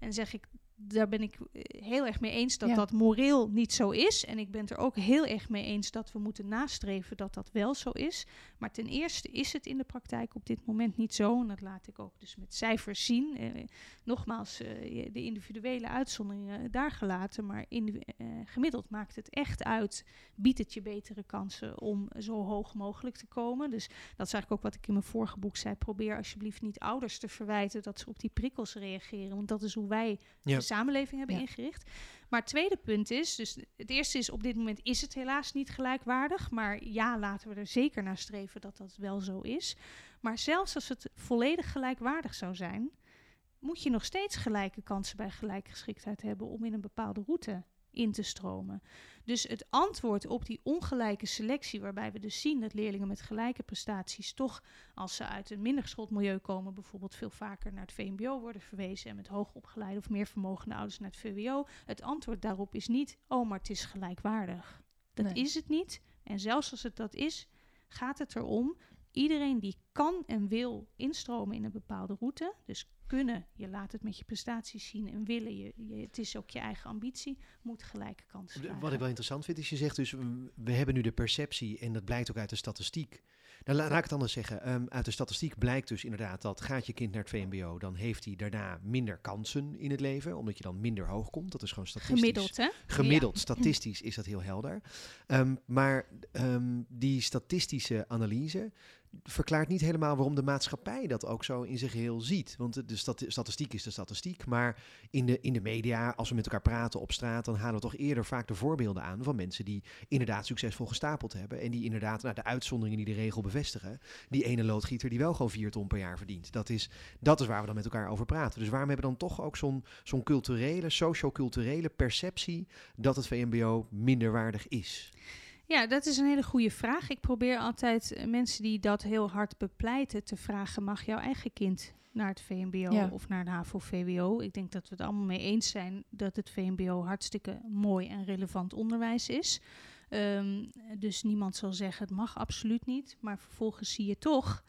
En zeg ik, daar ben ik eh, heel erg mee eens dat dat moreel niet zo is. En ik ben het er ook heel erg mee eens dat we moeten nastreven dat dat wel zo is. Maar ten eerste is het in de praktijk op dit moment niet zo. En dat laat ik ook dus met cijfers zien. Eh, nogmaals, eh, de individuele uitzonderingen daar gelaten. Maar in, eh, gemiddeld maakt het echt uit. Biedt het je betere kansen om zo hoog mogelijk te komen. Dus dat is eigenlijk ook wat ik in mijn vorige boek zei. Probeer alsjeblieft niet ouders te verwijten dat ze op die prikkels reageren. Want dat is hoe wij ja samenleving hebben ingericht. Maar het tweede punt is, dus het eerste is op dit moment is het helaas niet gelijkwaardig. Maar ja, laten we er zeker naar streven dat dat wel zo is. Maar zelfs als het volledig gelijkwaardig zou zijn, moet je nog steeds gelijke kansen bij gelijkgeschiktheid hebben om in een bepaalde route in te stromen. Dus het antwoord op die ongelijke selectie, waarbij we dus zien dat leerlingen met gelijke prestaties toch, als ze uit een minder geschoold milieu komen, bijvoorbeeld veel vaker naar het VMBO worden verwezen en met hoogopgeleide of meer vermogende ouders naar het VWO. Het antwoord daarop is niet, oh, maar het is gelijkwaardig. Dat is het niet. En zelfs als het dat is, gaat het erom iedereen die kan en wil instromen in een bepaalde route, dus kunnen, je laat het met je prestaties zien en willen, je, je het is ook je eigen ambitie, moet gelijke kansen krijgen. Wat ik wel interessant vind is, je zegt dus, we hebben nu de perceptie, en dat blijkt ook uit de statistiek. Nou, laat ik het anders zeggen. Ehm, uit de statistiek blijkt dus inderdaad dat gaat je kind naar het VMBO, dan heeft hij daarna minder kansen in het leven, omdat je dan minder hoog komt. Dat is gewoon statistisch. Gemiddeld, hè? Gemiddeld, statistisch is dat heel helder. Ehm, maar ehm, die statistische analyse, verklaart niet helemaal waarom de maatschappij dat ook zo in zich heel ziet. Want de statistiek is de statistiek. Maar in de, in de media, als we met elkaar praten op straat, dan halen we toch eerder vaak de voorbeelden aan van mensen die inderdaad succesvol gestapeld hebben. En die inderdaad, nou, de uitzonderingen die de regel bevestigen. Die ene loodgieter die wel gewoon vier ton per jaar verdient. Dat is, dat is waar we dan met elkaar over praten. Dus waarom hebben we dan toch ook zo'n zo'n culturele, socio-culturele perceptie dat het VMBO minderwaardig is? Ja, dat is een hele goede vraag. Ik probeer altijd eh, mensen die dat heel hard bepleiten te vragen: mag jouw eigen kind naar het VMBO of naar de HAVO-VWO? Ik denk dat we het allemaal mee eens zijn dat het VMBO hartstikke mooi en relevant onderwijs is. Um, dus niemand zal zeggen het mag absoluut niet. Maar vervolgens zie je toch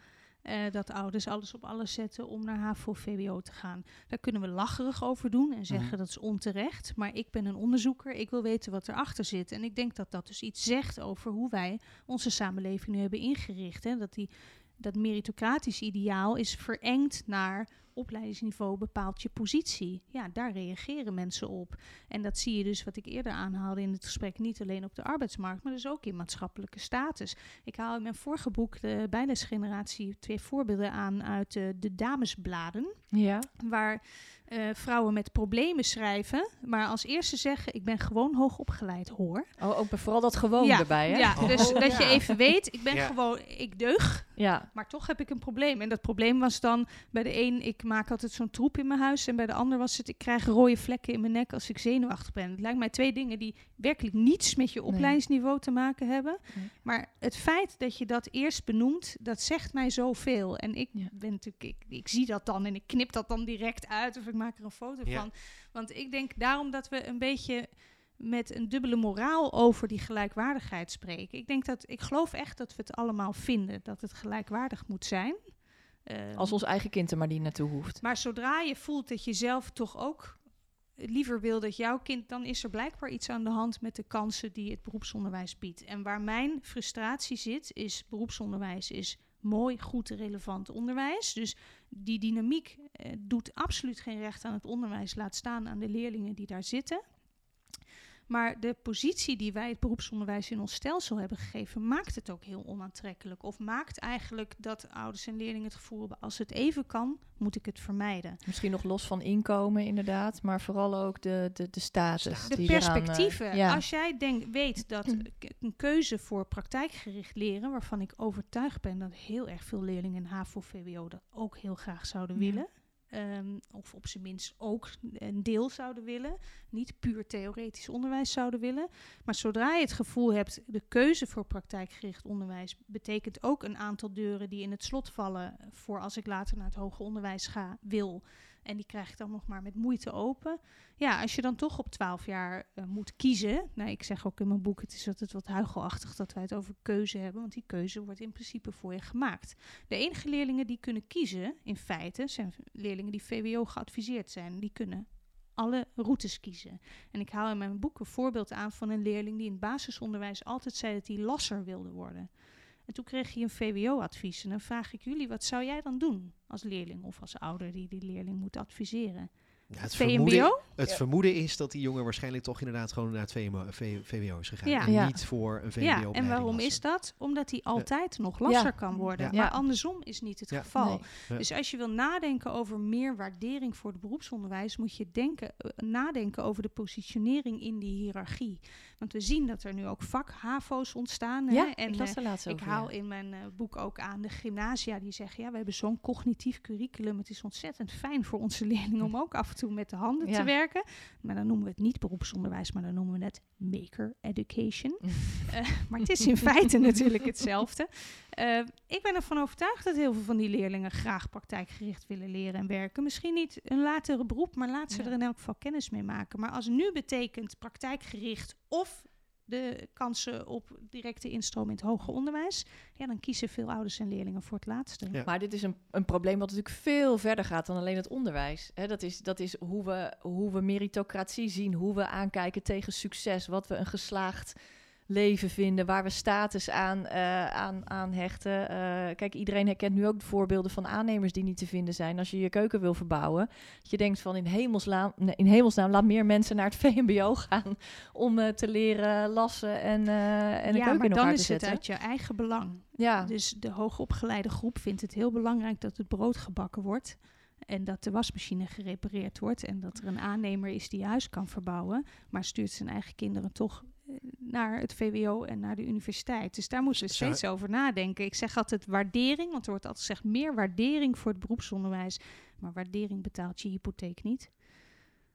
uh, dat ouders alles op alles zetten om naar HAVO-VWO te gaan. Daar kunnen we lacherig over doen en zeggen mhm. dat is onterecht. Maar ik ben een onderzoeker, ik wil weten wat erachter zit. En ik denk dat dat dus iets zegt over hoe wij onze samenleving nu hebben ingericht. Hè? Dat die dat meritocratisch ideaal is verengd naar opleidingsniveau bepaalt je positie. Ja, daar reageren mensen op. En dat zie je dus, wat ik eerder aanhaalde in het gesprek, niet alleen op de arbeidsmarkt, maar dus ook in maatschappelijke status. Ik haal in mijn vorige boek, de bijlesgeneratie, twee voorbeelden aan uit de, de damesbladen. Ja. Waar uh, vrouwen met problemen schrijven, maar als eerste zeggen: Ik ben gewoon hoog opgeleid, hoor. Oh, ook vooral dat gewoon erbij, hè? Ja, dus oh, dat je even weet: Ik ben gewoon, ik deug, ja. maar toch heb ik een probleem. En dat probleem was dan bij de een: Ik maak altijd zo'n troep in mijn huis, en bij de ander was het: Ik krijg rode vlekken in mijn nek als ik zenuwachtig ben. Het lijkt mij twee dingen die werkelijk niets met je opleidingsniveau te maken hebben. Maar het feit dat je dat eerst benoemt, dat zegt mij zoveel. En ik ben natuurlijk, ik, ik zie dat dan en ik knip dat dan direct uit of ik maak er een foto van. Want ik denk daarom dat we een beetje met een dubbele moraal over die gelijkwaardigheid spreken. Ik denk dat ik geloof echt dat we het allemaal vinden dat het gelijkwaardig moet zijn. Ehm, Als ons eigen kind er maar niet naartoe hoeft. Maar zodra je voelt dat je zelf toch ook liever wil dat jouw kind, dan is er blijkbaar iets aan de hand met de kansen die het beroepsonderwijs biedt. En waar mijn frustratie zit, is beroepsonderwijs is mooi, goed, relevant onderwijs. Dus die dynamiek eh, doet absoluut geen recht aan het onderwijs, laat staan aan de leerlingen die daar zitten. Maar de positie die wij het beroepsonderwijs in ons stelsel hebben gegeven, maakt het ook heel onaantrekkelijk. Of maakt eigenlijk dat ouders en leerlingen het gevoel hebben, als het even kan, moet ik het vermijden. Misschien nog los van inkomen inderdaad, maar vooral ook de, de, de status. De perspectieven. Eh, als jij denkt, weet dat een keuze voor praktijkgericht leren, waarvan ik overtuigd ben dat heel erg veel leerlingen in HAVO-VWO dat ook heel graag zouden willen Um, of op zijn minst ook een deel zouden willen. Niet puur theoretisch onderwijs zouden willen. Maar zodra je het gevoel hebt, de keuze voor praktijkgericht onderwijs betekent ook een aantal deuren die in het slot vallen voor als ik later naar het hoger onderwijs ga, wil. En die krijg ik dan nog maar met moeite open. Ja, als je dan toch op 12 jaar uh, moet kiezen. Nou, ik zeg ook in mijn boek: het is altijd wat huigelachtig dat wij het over keuze hebben. Want die keuze wordt in principe voor je gemaakt. De enige leerlingen die kunnen kiezen, in feite, zijn leerlingen die VWO geadviseerd zijn. Die kunnen alle routes kiezen. En ik haal in mijn boek een voorbeeld aan van een leerling die in het basisonderwijs altijd zei dat hij lasser wilde worden. En toen kreeg hij een VWO-advies. En dan vraag ik jullie, wat zou jij dan doen als leerling of als ouder die die leerling moet adviseren? Ja, het, vermoeden, het vermoeden is dat die jongen waarschijnlijk toch inderdaad gewoon naar het VWO, is gegaan. Ja. En niet voor een VWO. Ja, en waarom is dat? Omdat hij altijd nog lasser kan worden. Maar andersom is niet het geval. Dus als je wil nadenken over meer waardering voor het beroepsonderwijs, moet je denken, uh, nadenken over de positionering in die hiërarchie. Want we zien dat er nu ook vak-HAVO's ontstaan. Ja, en ik, uh, ik haal in mijn uh, boek ook aan de gymnasia die zeggen, ja, we hebben zo'n cognitief curriculum. Het is ontzettend fijn voor onze leerlingen om ook af en toe met de handen te werken. Maar dan noemen we het niet beroepsonderwijs, maar dan noemen we het maker education. uh, maar het is in feite natuurlijk hetzelfde. Uh, ik ben ervan overtuigd dat heel veel van die leerlingen graag praktijkgericht willen leren en werken. Misschien niet een latere beroep, maar laat ze er in elk geval kennis mee maken. Maar als nu betekent praktijkgericht of de kansen op directe instroom in het hoger onderwijs, ja, dan kiezen veel ouders en leerlingen voor het laatste. Maar dit is een, een probleem wat natuurlijk veel verder gaat dan alleen het onderwijs. dat, is, dat is hoe we, hoe we meritocratie zien, hoe we aankijken tegen succes, wat we een geslaagd leven vinden, waar we status aan, uh, aan, aan hechten. Uh, kijk, iedereen herkent nu ook de voorbeelden van aannemers die niet te vinden zijn. Als je je keuken wil verbouwen, dat je denkt van in hemelsnaam, in hemelsnaam laat meer mensen naar het VMBO gaan om uh, te leren lassen en, en de ja, keuken in elkaar te zetten. Ja, maar dan is het uit je eigen belang. Ja. Dus de hoogopgeleide groep vindt het heel belangrijk dat het brood gebakken wordt. En dat de wasmachine gerepareerd wordt en dat er een aannemer is die je huis kan verbouwen, maar stuurt zijn eigen kinderen toch naar het VWO en naar de universiteit. Dus daar moeten we steeds over nadenken. Ik zeg altijd waardering, want er wordt altijd gezegd meer waardering voor het beroepsonderwijs. Maar waardering betaalt je hypotheek niet.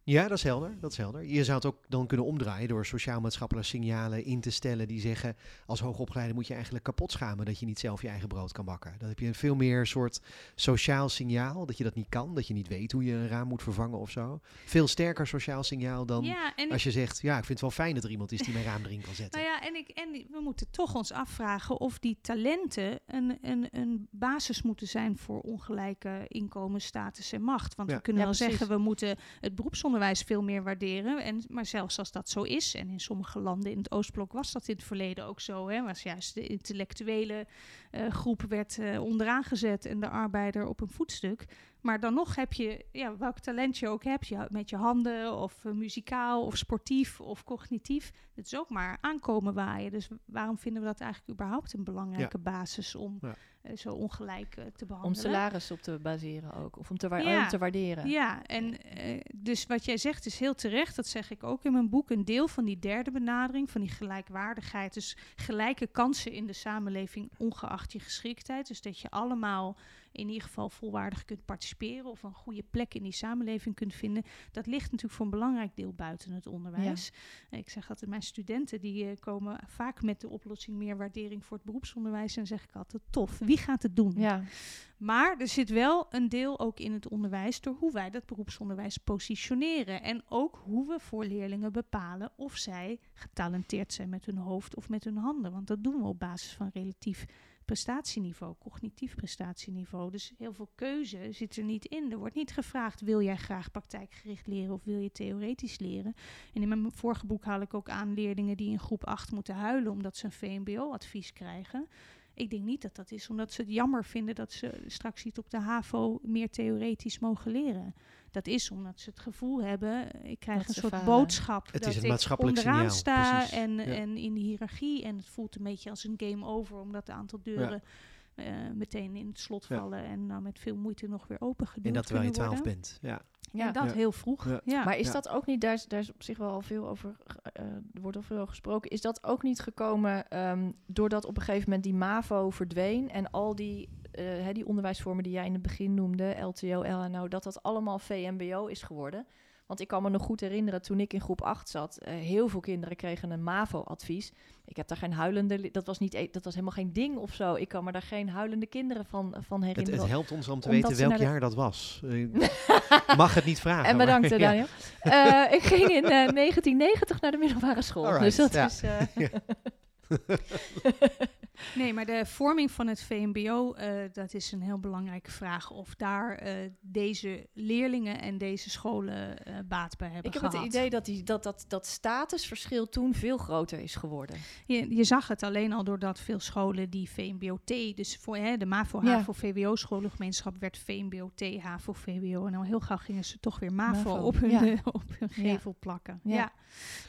Ja, dat is helder. Dat is helder. Je zou het ook dan kunnen omdraaien door sociaal-maatschappelijke signalen in te stellen die zeggen als hoogopgeleide moet je eigenlijk kapot schamen dat je niet zelf je eigen brood kan bakken. Dan heb je een veel meer soort sociaal signaal dat je dat niet kan, dat je niet weet hoe je een raam moet vervangen of zo. Veel sterker sociaal signaal dan als je zegt ja, ik vind het wel fijn dat er iemand is die mijn raam erin kan zetten. Nou ja, en, ik, en we moeten toch ons afvragen of die talenten een, een, een basis moeten zijn voor ongelijke inkomen, status en macht. Want we kunnen wel zeggen we moeten het beroepsonderwijs onderwijs veel meer waarderen. En, maar zelfs als dat zo is, en in sommige landen in het Oostblok was dat in het verleden ook zo, hè, was juist de intellectuele uh, groep werd uh, onderaan gezet en de arbeider op een voetstuk. Maar dan nog heb je, ja, welk talent je ook hebt, je, met je handen of uh, muzikaal of sportief of cognitief, het is ook maar aankomen waaien. Dus waarom vinden we dat eigenlijk überhaupt een belangrijke ja. basis om ja. uh, zo ongelijk uh, te behandelen? Om salaris op te baseren ook, of om te, wa ja. om te waarderen. Ja, en dus wat jij zegt is heel terecht, dat zeg ik ook in mijn boek, een deel van die derde benadering, van die gelijkwaardigheid, dus gelijke kansen in de samenleving, ongeacht je geschiktheid. Dus dat je allemaal in ieder geval volwaardig kunt participeren of een goede plek in die samenleving kunt vinden. Dat ligt natuurlijk voor een belangrijk deel buiten het onderwijs. Ja. Ik zeg altijd, mijn studenten die uh, komen vaak met de oplossing meer waardering voor het beroepsonderwijs. En zeg ik altijd, tof, wie gaat het doen? Ja. Maar er zit wel een deel ook in het onderwijs door hoe wij dat beroepsonderwijs positioneren. En ook hoe we voor leerlingen bepalen of zij getalenteerd zijn met hun hoofd of met hun handen. Want dat doen we op basis van relatief prestatieniveau, cognitief prestatieniveau. Dus heel veel keuze zit er niet in. Er wordt niet gevraagd: wil jij graag praktijkgericht leren of wil je theoretisch leren? En in mijn vorige boek haal ik ook aan leerlingen die in groep 8 moeten huilen omdat ze een VMBO-advies krijgen. Ik denk niet dat dat is omdat ze het jammer vinden dat ze straks niet op de HAVO meer theoretisch mogen leren. Dat is omdat ze het gevoel hebben, ik krijg een soort boodschap het dat is een ik maatschappelijk onderaan signaal, sta en, ja. en in de hiërarchie. En het voelt een beetje als een game over, omdat de aantal deuren ja. uh, meteen in het slot vallen en nou met veel moeite nog weer open En dat terwijl je twaalf bent, ja. Ja, en dat ja. heel vroeg. Ja. ja. Maar is dat ook niet, daar is, daar is op zich wel al veel over, uh, er wordt al veel over gesproken, is dat ook niet gekomen um, doordat op een gegeven moment die MAVO verdween en al die, uh, hè, die onderwijsvormen die jij in het begin noemde, LTO, LNO, dat dat allemaal VMBO is geworden? Want ik kan me nog goed herinneren, toen ik in groep 8 zat, uh, heel veel kinderen kregen een MAVO-advies. Ik heb daar geen huilende, dat was, niet, e, dat was helemaal geen ding of zo. Ik kan me daar geen huilende kinderen van, van herinneren. Het, het helpt ons om te weten welk jaar dat was. mag het niet vragen. En bedankt, maar, Daniel. Ja. Uh, ik ging in uh, 1990 naar de middelbare school. Alright, dus dat ja. is... Nee, maar de vorming van het VMBO, uh, dat is een heel belangrijke vraag. Of daar uh, deze leerlingen en deze scholen uh, baat bij hebben Ik heb het idee dat, die, dat, dat dat statusverschil toen veel groter is geworden. Je, je zag het alleen al doordat veel scholen die VMBO-T, dus voor hè, de MAVO, HAVO, VWO scholengemeenschap werd VMBO-T, HAVO, VWO. En al heel gauw gingen ze toch weer MAVO, MAVO. op hun, ja. op hun gevel plakken. Ja. ja.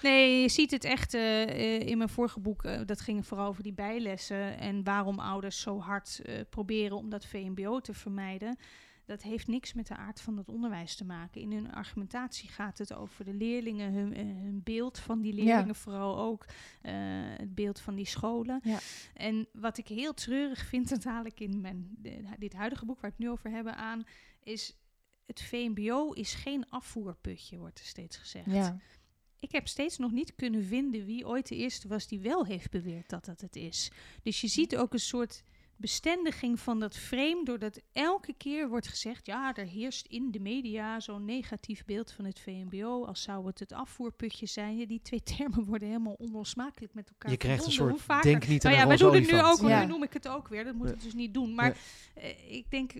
Nee, je ziet het echt in mijn vorige boek, dat ging vooral over die bijlessen en waarom ouders zo hard uh, proberen om dat VMBO te vermijden. Dat heeft niks met de aard van het onderwijs te maken. In hun argumentatie gaat het over de leerlingen, hun, hun beeld van die leerlingen, vooral ook uh, het beeld van die scholen. Ja. En wat ik heel treurig vind, dat haal ik in mijn, dit huidige boek waar ik het nu over hebben aan, is het VMBO is geen afvoerputje, wordt er steeds gezegd. Ja ik heb steeds nog niet kunnen vinden wie ooit de eerste was die wel heeft beweerd dat dat het is. Dus je ziet ook een soort bestendiging van dat frame, doordat elke keer wordt gezegd: ja, er heerst in de media zo'n negatief beeld van het VMBO, als zou het het afvoerputje zijn. die twee termen worden helemaal onlosmakelijk met elkaar. Je krijgt een soort denk niet aan nou ja, we doen het nu ook, ja. nu noem ik het ook weer. Dat moet ik dus niet doen. Maar eh, ik denk,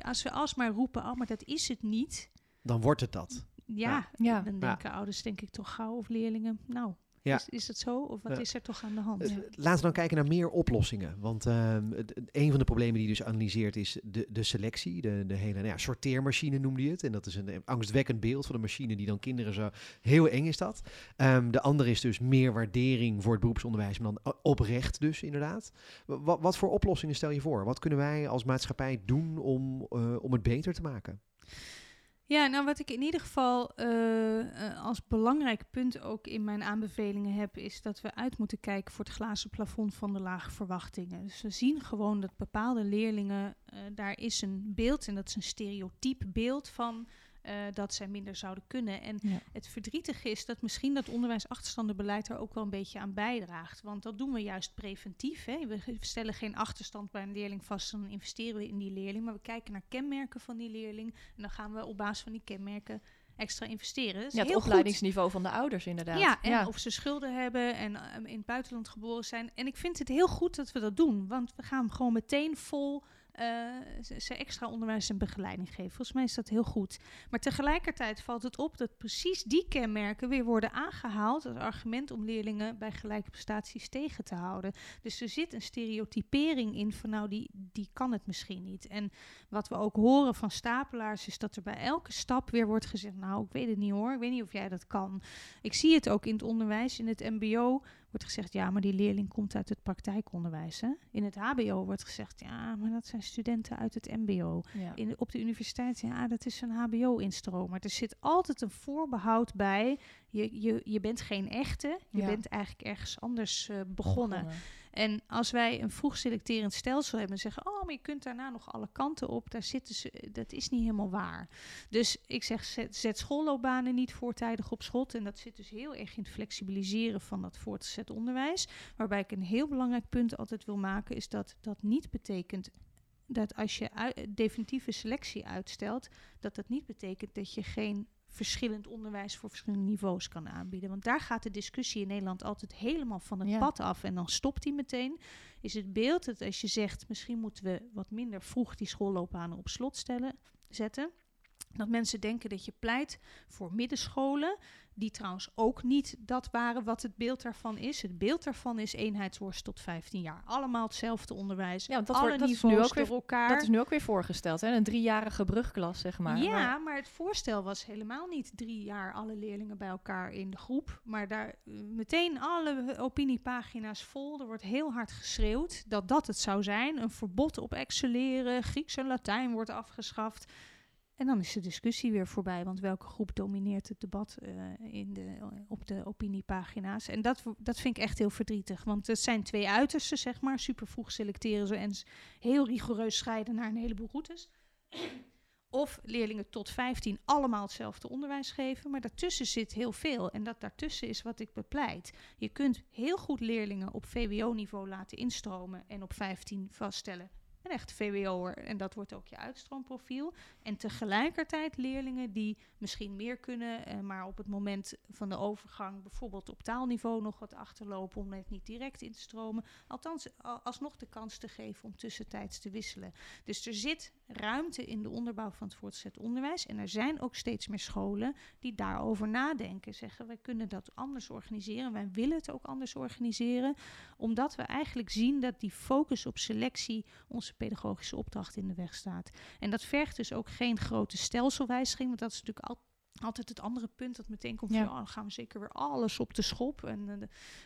als we alsmaar roepen: oh, maar dat is het niet. Dan wordt het dat. Ja, ja. dan denken ouders denk ik toch gauw of leerlingen, nou, ja. Is, is het zo? Of wat is er toch aan de hand? Uh, laten we dan kijken naar meer oplossingen. Want uh, een van de problemen die dus analyseert is de, de selectie. De, de hele nou ja, sorteermachine noemde je het. En dat is een angstwekkend beeld van een machine die dan kinderen zo... Heel eng is dat. Um, de andere is dus meer waardering voor het beroepsonderwijs. Maar dan oprecht dus inderdaad. Wat, wat voor oplossingen stel je voor? Wat kunnen wij als maatschappij doen om, uh, om het beter te maken? Ja, nou wat ik in ieder geval uh, uh, als belangrijk punt ook in mijn aanbevelingen heb, is dat we uit moeten kijken voor het glazen plafond van de lage verwachtingen. Dus we zien gewoon dat bepaalde leerlingen, uh, daar is een beeld, en dat is een stereotyp beeld van uh, dat zij minder zouden kunnen. En het verdrietige is dat misschien dat onderwijsachterstandenbeleid er ook wel een beetje aan bijdraagt. Want dat doen we juist preventief. Hè. We stellen geen achterstand bij een leerling vast, dan investeren we in die leerling. Maar we kijken naar kenmerken van die leerling. En dan gaan we op basis van die kenmerken extra investeren. ja, het opleidingsniveau van de ouders inderdaad. Ja, en of ze schulden hebben en uh, in het buitenland geboren zijn. En ik vind het heel goed dat we dat doen. Want we gaan gewoon meteen vol uh, ze extra onderwijs en begeleiding geven. Volgens mij is dat heel goed. Maar tegelijkertijd valt het op dat precies die kenmerken weer worden aangehaald als argument om leerlingen bij gelijke prestaties tegen te houden. Dus er zit een stereotypering in van nou, die, die kan het misschien niet. En wat we ook horen van stapelaars is dat er bij elke stap weer wordt gezegd, nou, ik weet het niet hoor, ik weet niet of jij dat kan. Ik zie het ook in het onderwijs, in het mbo wordt gezegd, ja, maar die leerling komt uit het praktijkonderwijs. Hè? In het HBO wordt gezegd, ja, maar dat zijn studenten uit het MBO. In, op de universiteit, ja, dat is een HBO-instroom. Maar er zit altijd een voorbehoud bij. Je, je, je bent geen echte, je bent eigenlijk ergens anders uh, begonnen. En als wij een vroeg selecterend stelsel hebben en zeggen, oh, maar je kunt daarna nog alle kanten op, daar zitten ze, dat is niet helemaal waar. Dus ik zeg, zet, zet schoolloopbanen niet voortijdig op schot. En dat zit dus heel erg in het flexibiliseren van dat voortgezet onderwijs. Waarbij ik een heel belangrijk punt altijd wil maken, is dat dat niet betekent dat als je definitieve selectie uitstelt, dat dat niet betekent dat je geen verschillend onderwijs voor verschillende niveaus kan aanbieden. Want daar gaat de discussie in Nederland altijd helemaal van het pad af en dan stopt die meteen. Is het beeld dat als je zegt, misschien moeten we wat minder vroeg die schoolloopbanen op slot stellen, zetten. Dat mensen denken dat je pleit voor middenscholen die trouwens ook niet dat waren wat het beeld daarvan is. Het beeld daarvan is eenheidsworst tot 15 jaar. Allemaal hetzelfde onderwijs. Ja, dat, Alle wordt, dat is nu ook weer, elkaar. Dat is nu ook weer voorgesteld, hè? Een driejarige brugklas, zeg maar. Ja, maar, het voorstel was helemaal niet drie jaar alle leerlingen bij elkaar in de groep. Maar daar uh, meteen alle opiniepagina's vol. Er wordt heel hard geschreeuwd dat dat het zou zijn. Een verbod op excelleren. Grieks en Latijn wordt afgeschaft. En dan is de discussie weer voorbij, want welke groep domineert het debat uh, in de, op de opiniepagina's? En dat, dat vind ik echt heel verdrietig, want het zijn twee uitersten, zeg maar. Super vroeg selecteren ze en heel rigoureus scheiden naar een heleboel routes. of leerlingen tot 15 allemaal hetzelfde onderwijs geven, maar daartussen zit heel veel. En dat daartussen is wat ik bepleit. Je kunt heel goed leerlingen op VWO-niveau laten instromen en op 15 vaststellen echt VWO'er. En dat wordt ook je uitstroomprofiel. En tegelijkertijd leerlingen die misschien meer kunnen, uh, maar op het moment van de overgang bijvoorbeeld op taalniveau nog wat achterlopen om net niet direct in te stromen. Althans, alsnog de kans te geven om tussentijds te wisselen. Dus er zit ruimte in de onderbouw van het voortgezet onderwijs. En er zijn ook steeds meer scholen die daarover nadenken. Zeggen, wij kunnen dat anders organiseren. Wij willen het ook anders organiseren. Omdat we eigenlijk zien dat die focus op selectie onze pedagogische opdracht in de weg staat. En dat vergt dus ook geen grote stelselwijziging. Want dat is natuurlijk altijd altijd het andere punt dat meteen komt ja. van, oh, dan gaan we zeker weer alles op de schop. En uh,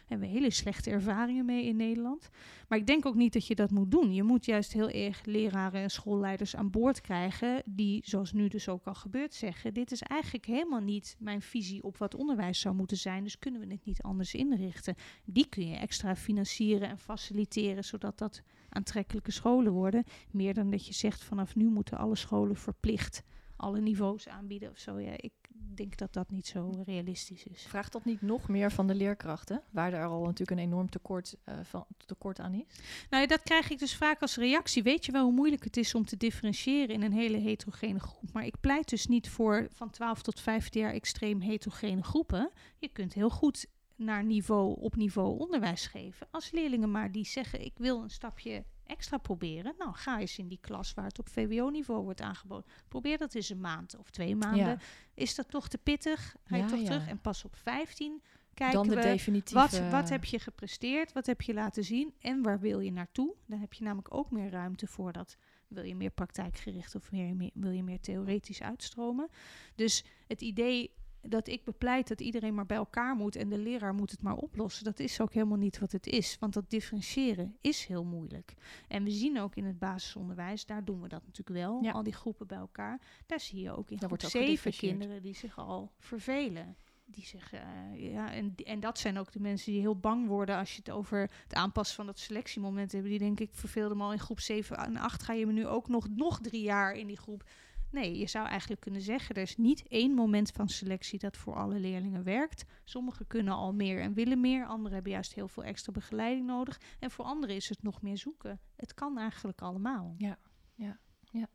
hebben we hele slechte ervaringen mee in Nederland. Maar ik denk ook niet dat je dat moet doen. Je moet juist heel erg leraren en schoolleiders aan boord krijgen, die, zoals nu dus ook al gebeurt, zeggen: Dit is eigenlijk helemaal niet mijn visie op wat onderwijs zou moeten zijn. Dus kunnen we het niet anders inrichten. Die kun je extra financieren en faciliteren, zodat dat aantrekkelijke scholen worden. Meer dan dat je zegt: vanaf nu moeten alle scholen verplicht alle niveaus aanbieden of zo. Ja, ik denk dat dat niet zo realistisch is. Vraagt dat niet nog meer van de leerkrachten, waar er al natuurlijk een enorm tekort, uh, van, tekort aan is? Nou, dat krijg ik dus vaak als reactie. Weet je wel hoe moeilijk het is om te differentiëren in een hele heterogene groep? Maar ik pleit dus niet voor van 12 tot 15 jaar extreem heterogene groepen. Je kunt heel goed naar niveau op niveau onderwijs geven. Als leerlingen maar die zeggen: ik wil een stapje extra proberen. Nou, ga eens in die klas waar het op VWO-niveau wordt aangeboden. Probeer dat eens een maand of twee maanden. Is dat toch te pittig? Ga je toch terug? En pas op 15 kijken Dan de we definitieve... wat, wat heb je gepresteerd, wat heb je laten zien en waar wil je naartoe. Dan heb je namelijk ook meer ruimte voor dat. Wil je meer praktijkgericht of meer, meer, wil je meer theoretisch uitstromen? Dus het idee dat ik bepleit dat iedereen maar bij elkaar moet en de leraar moet het maar oplossen. Dat is ook helemaal niet wat het is. Want dat differentiëren is heel moeilijk. En we zien ook in het basisonderwijs, daar doen we dat natuurlijk wel. Al die groepen bij elkaar. Daar zie je ook in groep zeven kinderen die zich al vervelen. Die zich, uh, ja, en, en dat zijn ook de mensen die heel bang worden als je het over het aanpassen van dat selectiemoment hebt. Die denk ik verveelde me al in groep 7 en 8. Ga je me nu ook nog, nog drie jaar in die groep Nee, je zou eigenlijk kunnen zeggen, er is niet één moment van selectie dat voor alle leerlingen werkt. Sommigen kunnen al meer en willen meer, anderen hebben juist heel veel extra begeleiding nodig. En voor anderen is het nog meer zoeken. Het kan eigenlijk allemaal. Ja, ja, ja.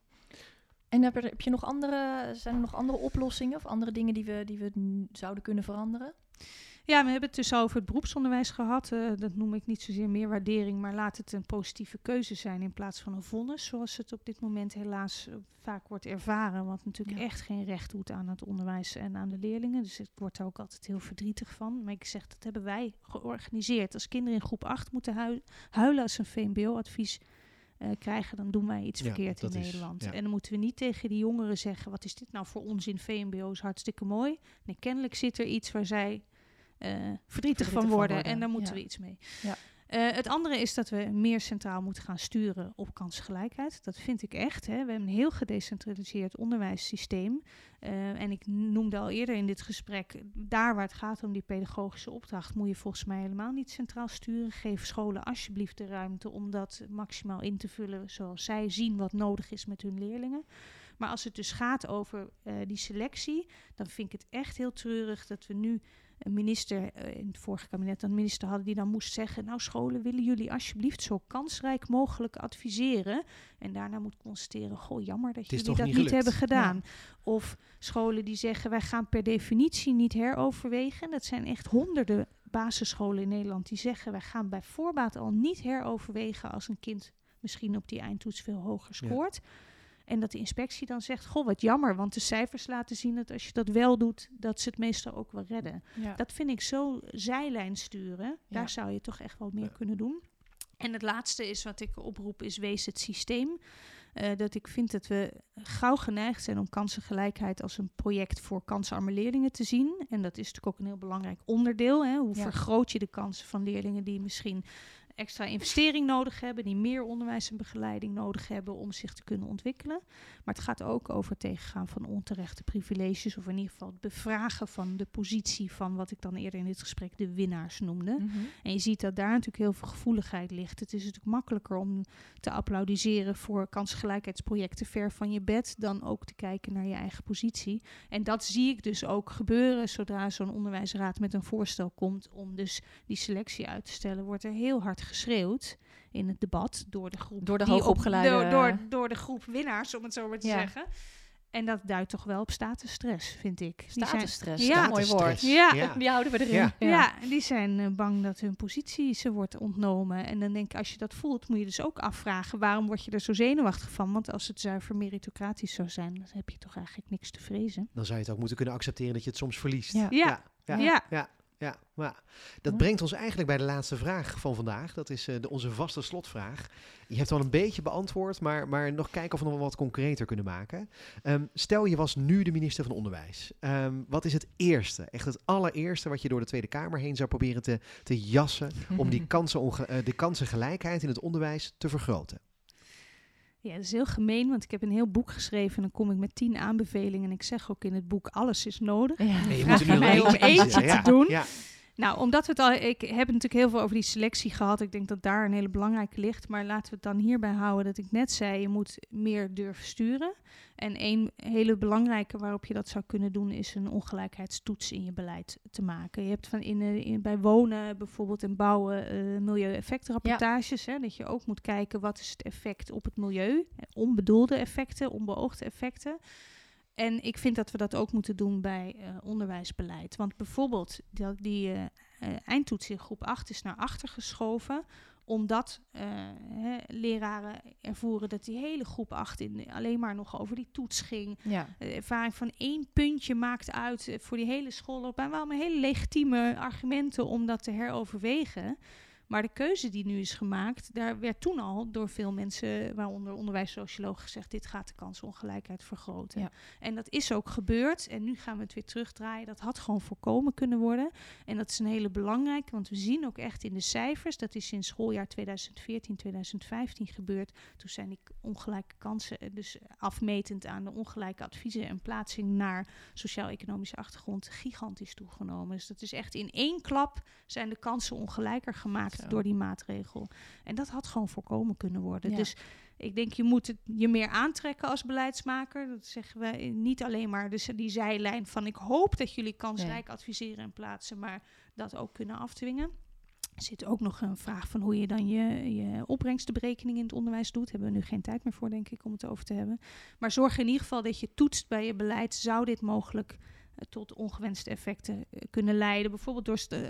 En heb, heb je nog andere, zijn er nog andere oplossingen of andere dingen die we, die we zouden kunnen veranderen? Ja, we hebben het dus over het beroepsonderwijs gehad. Uh, dat noem ik niet zozeer meer waardering, maar laat het een positieve keuze zijn in plaats van een vonnis, zoals het op dit moment helaas uh, vaak wordt ervaren. Wat natuurlijk echt geen recht doet aan het onderwijs en aan de leerlingen. Dus ik word daar ook altijd heel verdrietig van. Maar ik zeg, dat hebben wij georganiseerd. Als kinderen in groep 8 moeten huilen als een VMBO-advies uh, krijgen, dan doen wij iets verkeerd in Nederland. En dan moeten we niet tegen die jongeren zeggen: wat is dit nou voor onzin? VMBO is hartstikke mooi. Nee, kennelijk zit er iets waar zij uh, verdrietig, van, worden, En daar moeten we iets mee. Ja. Uh, het andere is dat we meer centraal moeten gaan sturen op kansgelijkheid. Dat vind ik echt. Hè. We hebben een heel gedecentraliseerd onderwijssysteem. Uh, en ik noemde al eerder in dit gesprek, daar waar het gaat om die pedagogische opdracht, moet je volgens mij helemaal niet centraal sturen. Geef scholen alsjeblieft de ruimte om dat maximaal in te vullen zoals zij zien wat nodig is met hun leerlingen. Maar als het dus gaat over uh, die selectie, dan vind ik het echt heel treurig dat we nu een minister uh, in het vorige kabinet een minister hadden die dan moest zeggen: Nou, scholen willen jullie alsjeblieft zo kansrijk mogelijk adviseren. En daarna moet constateren: Goh, jammer dat jullie dat niet, hebben gedaan. Of scholen die zeggen: Wij gaan per definitie niet heroverwegen. Dat zijn echt honderden basisscholen in Nederland die zeggen: Wij gaan bij voorbaat al niet heroverwegen als een kind misschien op die eindtoets veel hoger scoort. En dat de inspectie dan zegt: Goh, wat jammer, want de cijfers laten zien dat als je dat wel doet, dat ze het meestal ook wel redden. Dat vind ik zo zijlijn sturen. Daar zou je toch echt wel meer kunnen doen. En het laatste is wat ik oproep, is wees het systeem. Uh, dat ik vind dat we gauw geneigd zijn om kansengelijkheid als een project voor kansarme leerlingen te zien. En dat is natuurlijk ook een heel belangrijk onderdeel. Hè? Hoe vergroot je de kansen van leerlingen die misschien extra investering nodig hebben, die meer onderwijs en begeleiding nodig hebben om zich te kunnen ontwikkelen. Maar het gaat ook over het tegengaan van onterechte privileges, of in ieder geval het bevragen van de positie van wat ik dan eerder in dit gesprek de winnaars noemde. Mhm. En je ziet dat daar natuurlijk heel veel gevoeligheid ligt. Het is natuurlijk makkelijker om te applaudisseren voor kansgelijkheidsprojecten ver van je bed dan ook te kijken naar je eigen positie. En dat zie ik dus ook gebeuren zodra zo'n onderwijsraad met een voorstel komt om dus die selectie uit te stellen, wordt er heel hard geschreeuwd. in het debat door de groep. Door de op- hoogopgeleide- Door, door, door de groep winnaars, om het zo maar te Ja. zeggen. En dat duidt toch wel op statusstress, vind ik. Zijn- Statusstress, Ja. mooi woord. Ja. Ja. Die houden we erin. Ja. Ja, die zijn eh, bang dat hun positie ze wordt ontnomen. En dan denk ik, als je dat voelt, moet je dus ook afvragen... waarom word je er zo zenuwachtig van? Want als het zuiver meritocratisch zou zijn... dan heb je toch eigenlijk niks te vrezen. Dan zou je het ook moeten kunnen accepteren dat je het soms verliest. Ja. Ja, ja, ja. maar dat Ja. brengt ons eigenlijk bij de laatste vraag van vandaag. Dat is eh, de, onze vaste slotvraag. Je hebt al een beetje beantwoord, maar, maar nog kijken of we nog wat concreter kunnen maken. Ehm, stel, je was nu de minister van Onderwijs. Ehm, wat is het eerste, echt het allereerste wat je door de Tweede Kamer heen zou proberen te, te jassen om die kansenonge- eh, de kansengelijkheid in het onderwijs te vergroten? Ja, dat is heel gemeen, want ik heb een heel boek geschreven... en dan kom ik met tien aanbevelingen. En ik zeg ook in het boek, alles is nodig. Ja. Nee, je Vraag moet er nu om eentje kiezen. te Ja, doen. Nou, omdat we het al... Ik heb natuurlijk heel veel over die selectie gehad. Ik denk dat daar een hele belangrijke ligt. Maar laten we het dan hierbij houden dat ik net zei... je moet meer durven sturen. En een hele belangrijke waarop je dat zou kunnen doen... is een ongelijkheidstoets in je beleid te maken. Je hebt van in, eh, bij wonen bijvoorbeeld en bouwen... eh milieueffectrapportages. Dat je ook moet kijken wat is het effect op het milieu. Onbedoelde effecten, onbeoogde effecten... En ik vind dat we dat ook moeten doen bij eh, onderwijsbeleid. Want bijvoorbeeld dat die eh, eh, eindtoets in groep 8 is naar achter geschoven omdat eh, hè, leraren ervoeren dat die hele groep 8 in, alleen maar nog over die toets ging. Ja. De ervaring van één puntje maakt uit voor die hele school. En wel met hele legitieme argumenten om dat te heroverwegen. Maar de keuze die nu is gemaakt, daar werd toen al door veel mensen, waaronder onderwijssociologen, gezegd: dit gaat de kansenongelijkheid vergroten. Ja. En dat is ook gebeurd. En nu gaan we het weer terugdraaien. Dat had gewoon voorkomen kunnen worden. En dat is een hele belangrijke, want we zien ook echt in de cijfers, dat is in schooljaar 2014, 2015 gebeurd. Toen zijn die ongelijke kansen, eh, dus afmetend aan de ongelijke adviezen en plaatsing naar sociaal-economische achtergrond, gigantisch toegenomen. Dus dat is echt in één klap zijn de kansen ongelijker gemaakt Door die maatregel. En dat had gewoon voorkomen kunnen worden. Ja. Dus ik denk, je moet het je meer aantrekken als beleidsmaker. Dat zeggen we niet alleen maar dus die zijlijn van ik hoop dat jullie kansrijk adviseren en plaatsen, maar dat ook kunnen afdwingen. Er zit ook nog een vraag van hoe je dan je, je opbrengstenberekening in het onderwijs doet. Daar hebben we nu geen tijd meer voor, denk ik, om het over te hebben. Maar zorg in ieder geval dat je toetst bij je beleid. Zou dit mogelijk tot ongewenste effecten eh, kunnen leiden? Bijvoorbeeld door st- eh,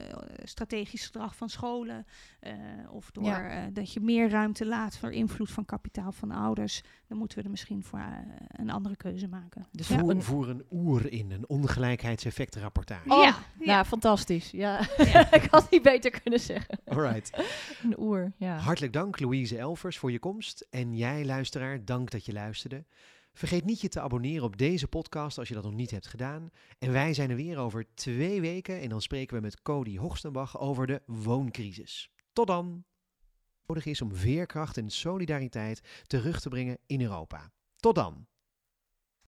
strategisch gedrag van scholen. eh, of door Ja. eh, dat je meer ruimte laat voor invloed van kapitaal van ouders. Dan moeten we er misschien voor een andere keuze maken. Dus Voer, een- voer een oer in, een ongelijkheidseffectenrapportage. Oh, ja, Ja, fantastisch. Ja. Ja. ik had niet beter kunnen zeggen. Alright. Een oer, ja. Hartelijk dank Louise Elvers voor je komst. En jij luisteraar, dank dat je luisterde. Vergeet niet je te abonneren op deze podcast als je dat nog niet hebt gedaan. En wij zijn er weer over twee weken en dan spreken we met Cody Hoogstenbach over de wooncrisis. Tot dan! Nodig is om veerkracht en solidariteit terug te brengen in Europa. Tot dan!